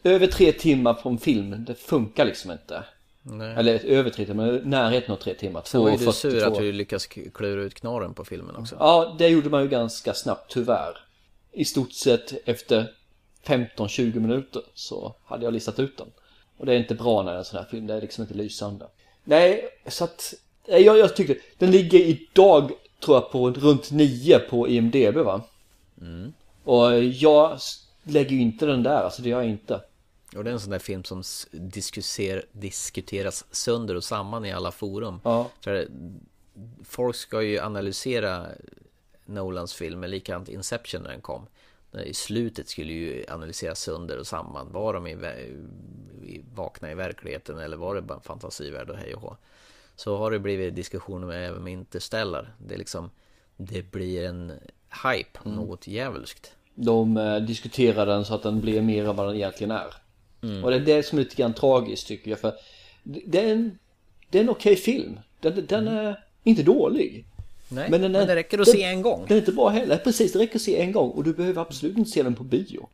över tre timmar på en film, det funkar liksom inte. Nej. Eller över tre timmar, närheten av tre timmar. Så var ju du 2.42. sur att du lyckas klura ut knorren på filmen också. Ja, det gjorde man ju ganska snabbt tyvärr. I stort sett efter 15-20 minuter så hade jag listat ut den. Och det är inte bra när det är en sån här film, det är liksom inte lysande. Nej, så att nej, jag, jag tyckte, den ligger idag tror jag på runt 9 på IMDB va? Och jag lägger ju inte den där, alltså det gör jag inte. Och det är en sån där film som diskuser, diskuteras sönder och samman i alla forum. Ja. Folk ska ju analysera Nolans filmer, likadant Inception när den kom. I slutet skulle ju analyseras sönder och samman. Var de i, i, vakna i verkligheten eller var det bara en fantasivärld och hej och hå. Så har det blivit diskussioner med även med Interstellar. Det är liksom, det blir en hype, Mm. något djävulskt. De eh, diskuterar den så att den blir mer än vad den egentligen är. Och det är det som är lite grann tragiskt tycker jag. För det är en, det är en okej film. Den, den är inte dålig. Nej, Men, den är, men det räcker att den, se en gång. Den är inte bra heller. Precis, det räcker att se en gång. Och du behöver absolut inte se den på bio.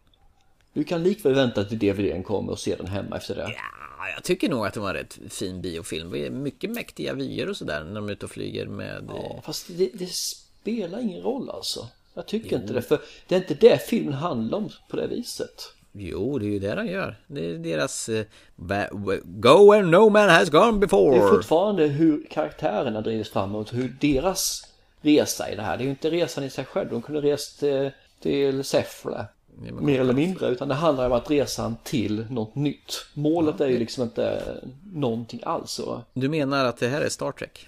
Du kan likväl vänta till DVDn kommer och se den hemma efter det. Ja, jag tycker nog att det var en rätt fin biofilm. Det är mycket mäktiga vyer och sådär när de är ute och flyger med... Ja, fast det, det spelar ingen roll alltså. Jag tycker inte det. För det är inte det filmen handlar om på det viset. Jo, det är ju det de gör. Det är deras... eh, Go where no man has gone before. Det är fortfarande hur karaktärerna drivs framåt, hur deras resa i det här. Det är ju inte resan i sig själv, de kunde rest till, till Säffle. Mer eller mindre, utan det handlar om att resan till något nytt. Målet är ju liksom inte någonting alls. Du menar att det här är Star Trek?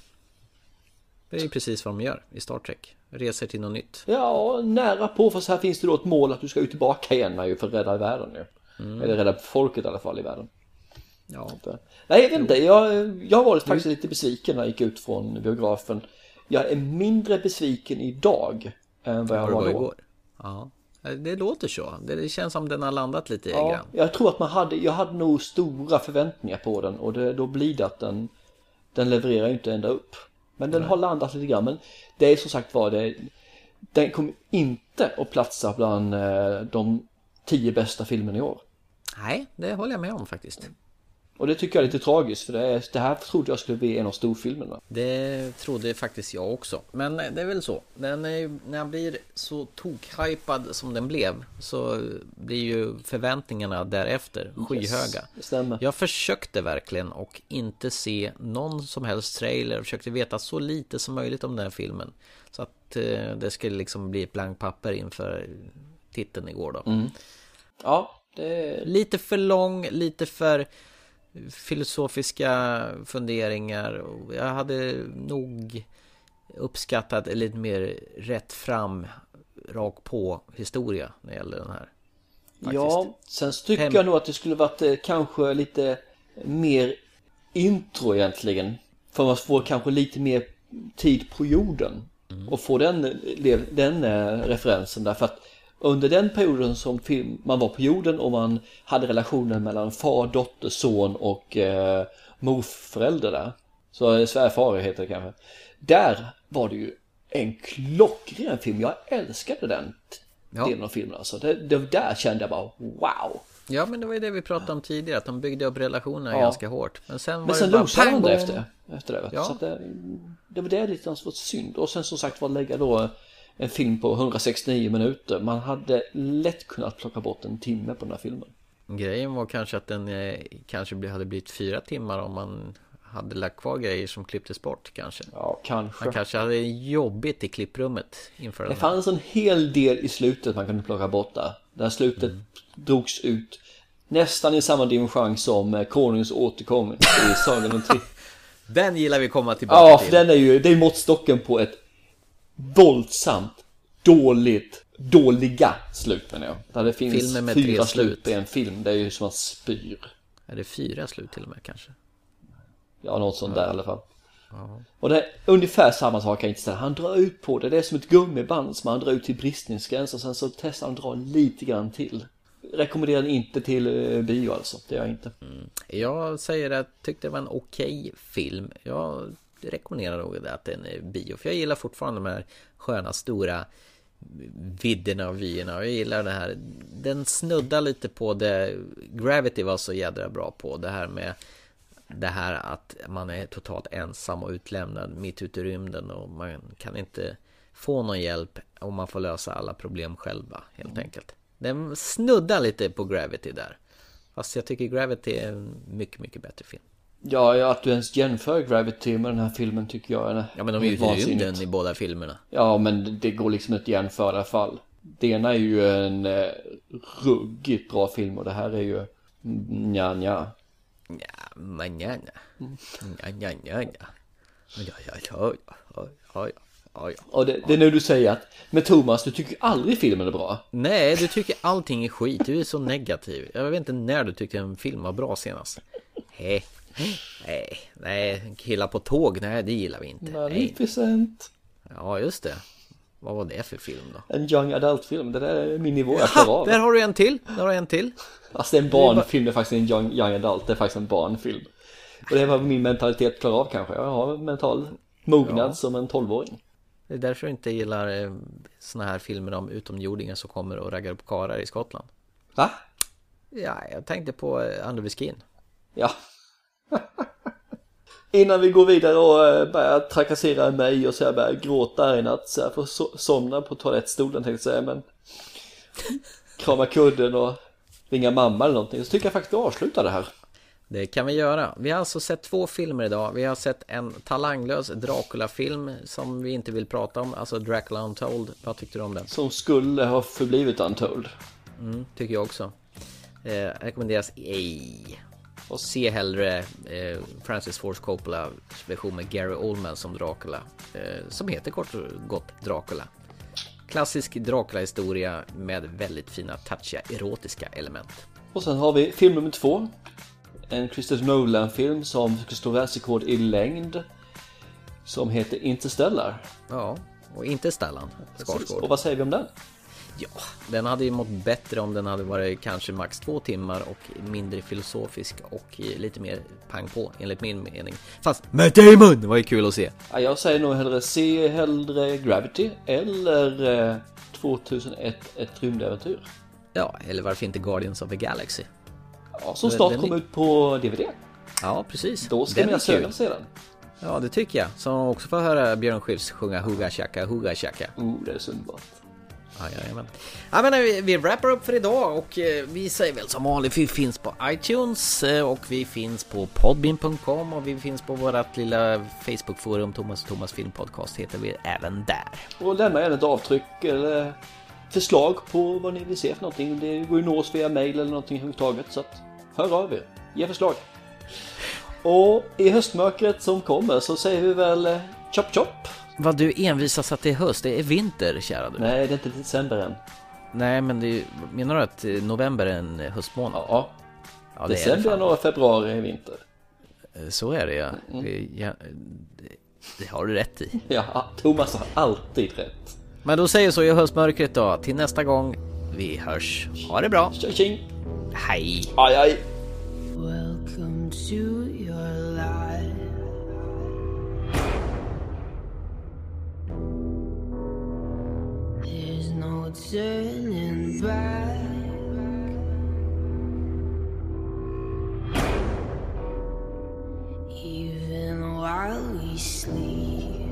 Det är ju precis vad de gör i Star Trek. Reser till något nytt. Ja, nära på, fast här finns det då ett mål att du ska ut tillbaka igen ju för att rädda världen nu. Eller rädda folket i alla fall i världen. Ja. Nej, jag vet inte. Jag, jag har varit faktiskt lite besviken när jag gick ut från biografen. Jag är mindre besviken idag än vad jag var var då. igår. Ja. Det låter så. Det känns som den har landat lite Ja, grann. jag tror att man hade, jag hade nog stora förväntningar på den och det, då blir det att den, den levererar ju inte ända upp. Men den har landat lite grann. Men det är som sagt var, det, den kommer inte att platsa bland eh, de tio bästa filmerna i år. Nej, det håller jag med om faktiskt. Och det tycker jag är lite tragiskt för det, är, det här trodde jag skulle bli en av storfilmerna. Det trodde faktiskt jag också. Men det är väl så. Den är när den blir så tokhypad som den blev så blir ju förväntningarna därefter skyhöga. det stämmer. Jag försökte verkligen och inte se någon som helst trailer. Försökte veta så lite som möjligt om den här filmen. Så att eh, det skulle liksom bli ett blankt papper inför titeln igår då. Mm. Ja, det... Lite för lång, lite för filosofiska funderingar. Och jag hade nog uppskattat en lite mer rätt fram, rak på historia när det gäller den här. Ja, sen tycker Hem- jag nog att det skulle varit eh, kanske lite mer intro egentligen. För man får kanske lite mer tid på jorden. Och få den, lev- den eh, referensen därför att under den perioden som film, man var på jorden och man hade relationen mellan far, dotter, son och eh, morförälder där. Så eh, svärfar heter det kanske. Där var det ju en klockren film. Jag älskade den Ja. delen av filmen alltså. Det, det, där kände jag bara wow. Ja men det var ju det vi pratade om tidigare, att de byggde upp relationerna Ja. ganska hårt. Men sen var Men sen det bara losade de det efter, efter det. Ja. Så det, det var det lite som var synd. Och sen som sagt var lägga då en film på 169 minuter. Man hade lätt kunnat plocka bort en timme på den här filmen. Grejen var kanske att den eh, kanske hade blivit fyra timmar om man hade lagt kvar grejer som klipptes bort kanske. Ja, kanske. Man kanske hade jobbigt i klipprummet inför Det den här. fanns en hel del i slutet man kunde plocka bort där. Där slutet Mm. drogs ut nästan i samma dimension som eh, Konungens återkomst i Sagan om tre. Den gillar vi komma tillbaka Ja, till. för den är ju, det är måttstocken på ett våldsamt, dåligt dåliga slut menar jag. Där det finns Filmer med fyra tre slut i en film. Det är ju som att spyr. Är det fyra slut till och med kanske? Ja, något sånt där i alla fall. Ja. Och det är ungefär samma sak jag inte ställa. Han drar ut på det. Det är som ett gummiband som han drar ut till bristningsgräns och sen så testar han att dra lite grann till. Rekommenderar den inte till eh, bio alltså. Det gör jag inte. Jag säger att jag tyckte det var en okej film. Jag rekommenderar nog att den är bio. För jag gillar fortfarande de här sköna stora vidderna och vyerna. Och jag gillar det här. Den snuddar lite på det Gravity var så jädra bra på. Det här med det här att man är totalt ensam och utlämnad mitt ute i rymden och man kan inte få någon hjälp om man får lösa alla problem själva helt enkelt. Den snuddar lite på Gravity där. Fast jag tycker Gravity är en mycket, mycket bättre film. Ja, att du ens jämför Gravity med den här filmen tycker jag är Ja men de är ju i rymden i båda filmerna. Ja, men det går liksom inte jämföra i alla fall. Det ena är ju en eh, ruggigt bra film och det här är ju nja nja. Ja, men ja, ja. Ja, ja, ja, ja. Ja, ja, ja, ja, ja. Och det, det är nu du säger att, men Thomas, du tycker aldrig filmen är bra. Nej, du tycker allting är skit. Du är så negativ. Jag vet inte när du tyckte en film var bra senast. Nej, nej, nej, killar på tåg, nej det gillar vi inte. Nej. Maleficent. Ja, just det. Vad var det för film då? En young adult-film, det där är min nivå jag klarar av. där har du en till. Där har du en till. Alltså det är en barnfilm, det är faktiskt en young, young adult, det är faktiskt en barnfilm. Och det är vad min mentalitet klarar av kanske. Jag har en mental mognad Ja. som en tolvåring. Det är därför jag inte gillar eh, såna här filmer om utomjordingar som kommer och raggar upp karlar i Skottland. Va? Ja, jag tänkte på eh, Under the Skin. Ja. Innan vi går vidare och eh, börjar trakassera mig och så jag börjar gråta natt så jag får so- somna på toalettstolen tänkte jag säga men krama kudden och ringa mamma eller någonting så tycker jag faktiskt vi avslutar det här. Det kan vi göra. Vi har alltså sett två filmer idag. Vi har sett en talanglös Dracula-film som vi inte vill prata om, alltså Dracula Untold. Vad tyckte du om den? Som skulle ha förblivit untold. Mm, tycker jag också. Eh, rekommenderas ej. Och se hellre eh, Francis Ford Coppola version med Gary Oldman som Dracula. Eh, som heter kort och gott Dracula. Klassisk Dracula-historia med väldigt fina touchiga erotiska element. Och sen har vi film nummer två. En Christopher Nolan-film som ska stå världsrekord i längd. Som heter Interstellar. Ja, och inte Stellan. Skarsgård. Och vad säger vi om den? Ja, den hade ju mått bättre om den hade varit kanske max två timmar och mindre filosofisk och lite mer pang på enligt min mening. Fast Matt Damon! Det var ju kul att se. Ja, jag säger nog hellre se hellre Gravity eller eh, 2001 Ett rymdäventyr. Ja, eller varför inte Guardians of the Galaxy? Ja, som snart kommer är- ut på DVD. Ja, precis. Då ska Den mina söner se den. Ja, det tycker jag. Så också får höra Björn Skifs sjunga Hugga Chaka Hugga Chaka. Oh, det är så underbart. Ja, jajamän. Ja, men vi, vi wrappar upp för idag och eh, vi säger väl som vanligt, vi finns på iTunes eh, och vi finns på podbean.com och vi finns på vårt lilla Facebookforum Thomas och Thomas Filmpodcast heter vi även där. Och lämna gärna ett avtryck eller förslag på vad ni vill se för någonting. Det går ju att nå oss via mail eller någonting överhuvudtaget. Så att hör av er. Ge förslag. Och i höstmörkret som kommer så säger vi väl eh, chop chop. Vad du envisas att det är höst, det är vinter kära du. Nej, det är inte december än. Nej, men det är, menar du att eh, november är en höstmånad? Ja. ja det är det December, fan. januari, februari är vinter. Eh, Så är det ja. Mm. Det, ja det, det har du rätt i. Ja, Thomas har alltid rätt. Men då säger så i höstmörkret då. Till nästa gång. Vi hörs. Ha det bra. Tjing! Hej! Aj, aj! Turning back. Even while we sleep,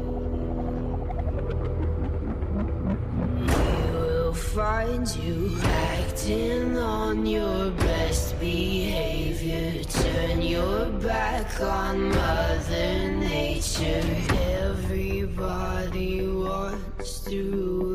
you will find you acting on your best behavior. Turn your back on Mother Nature. Everybody wants to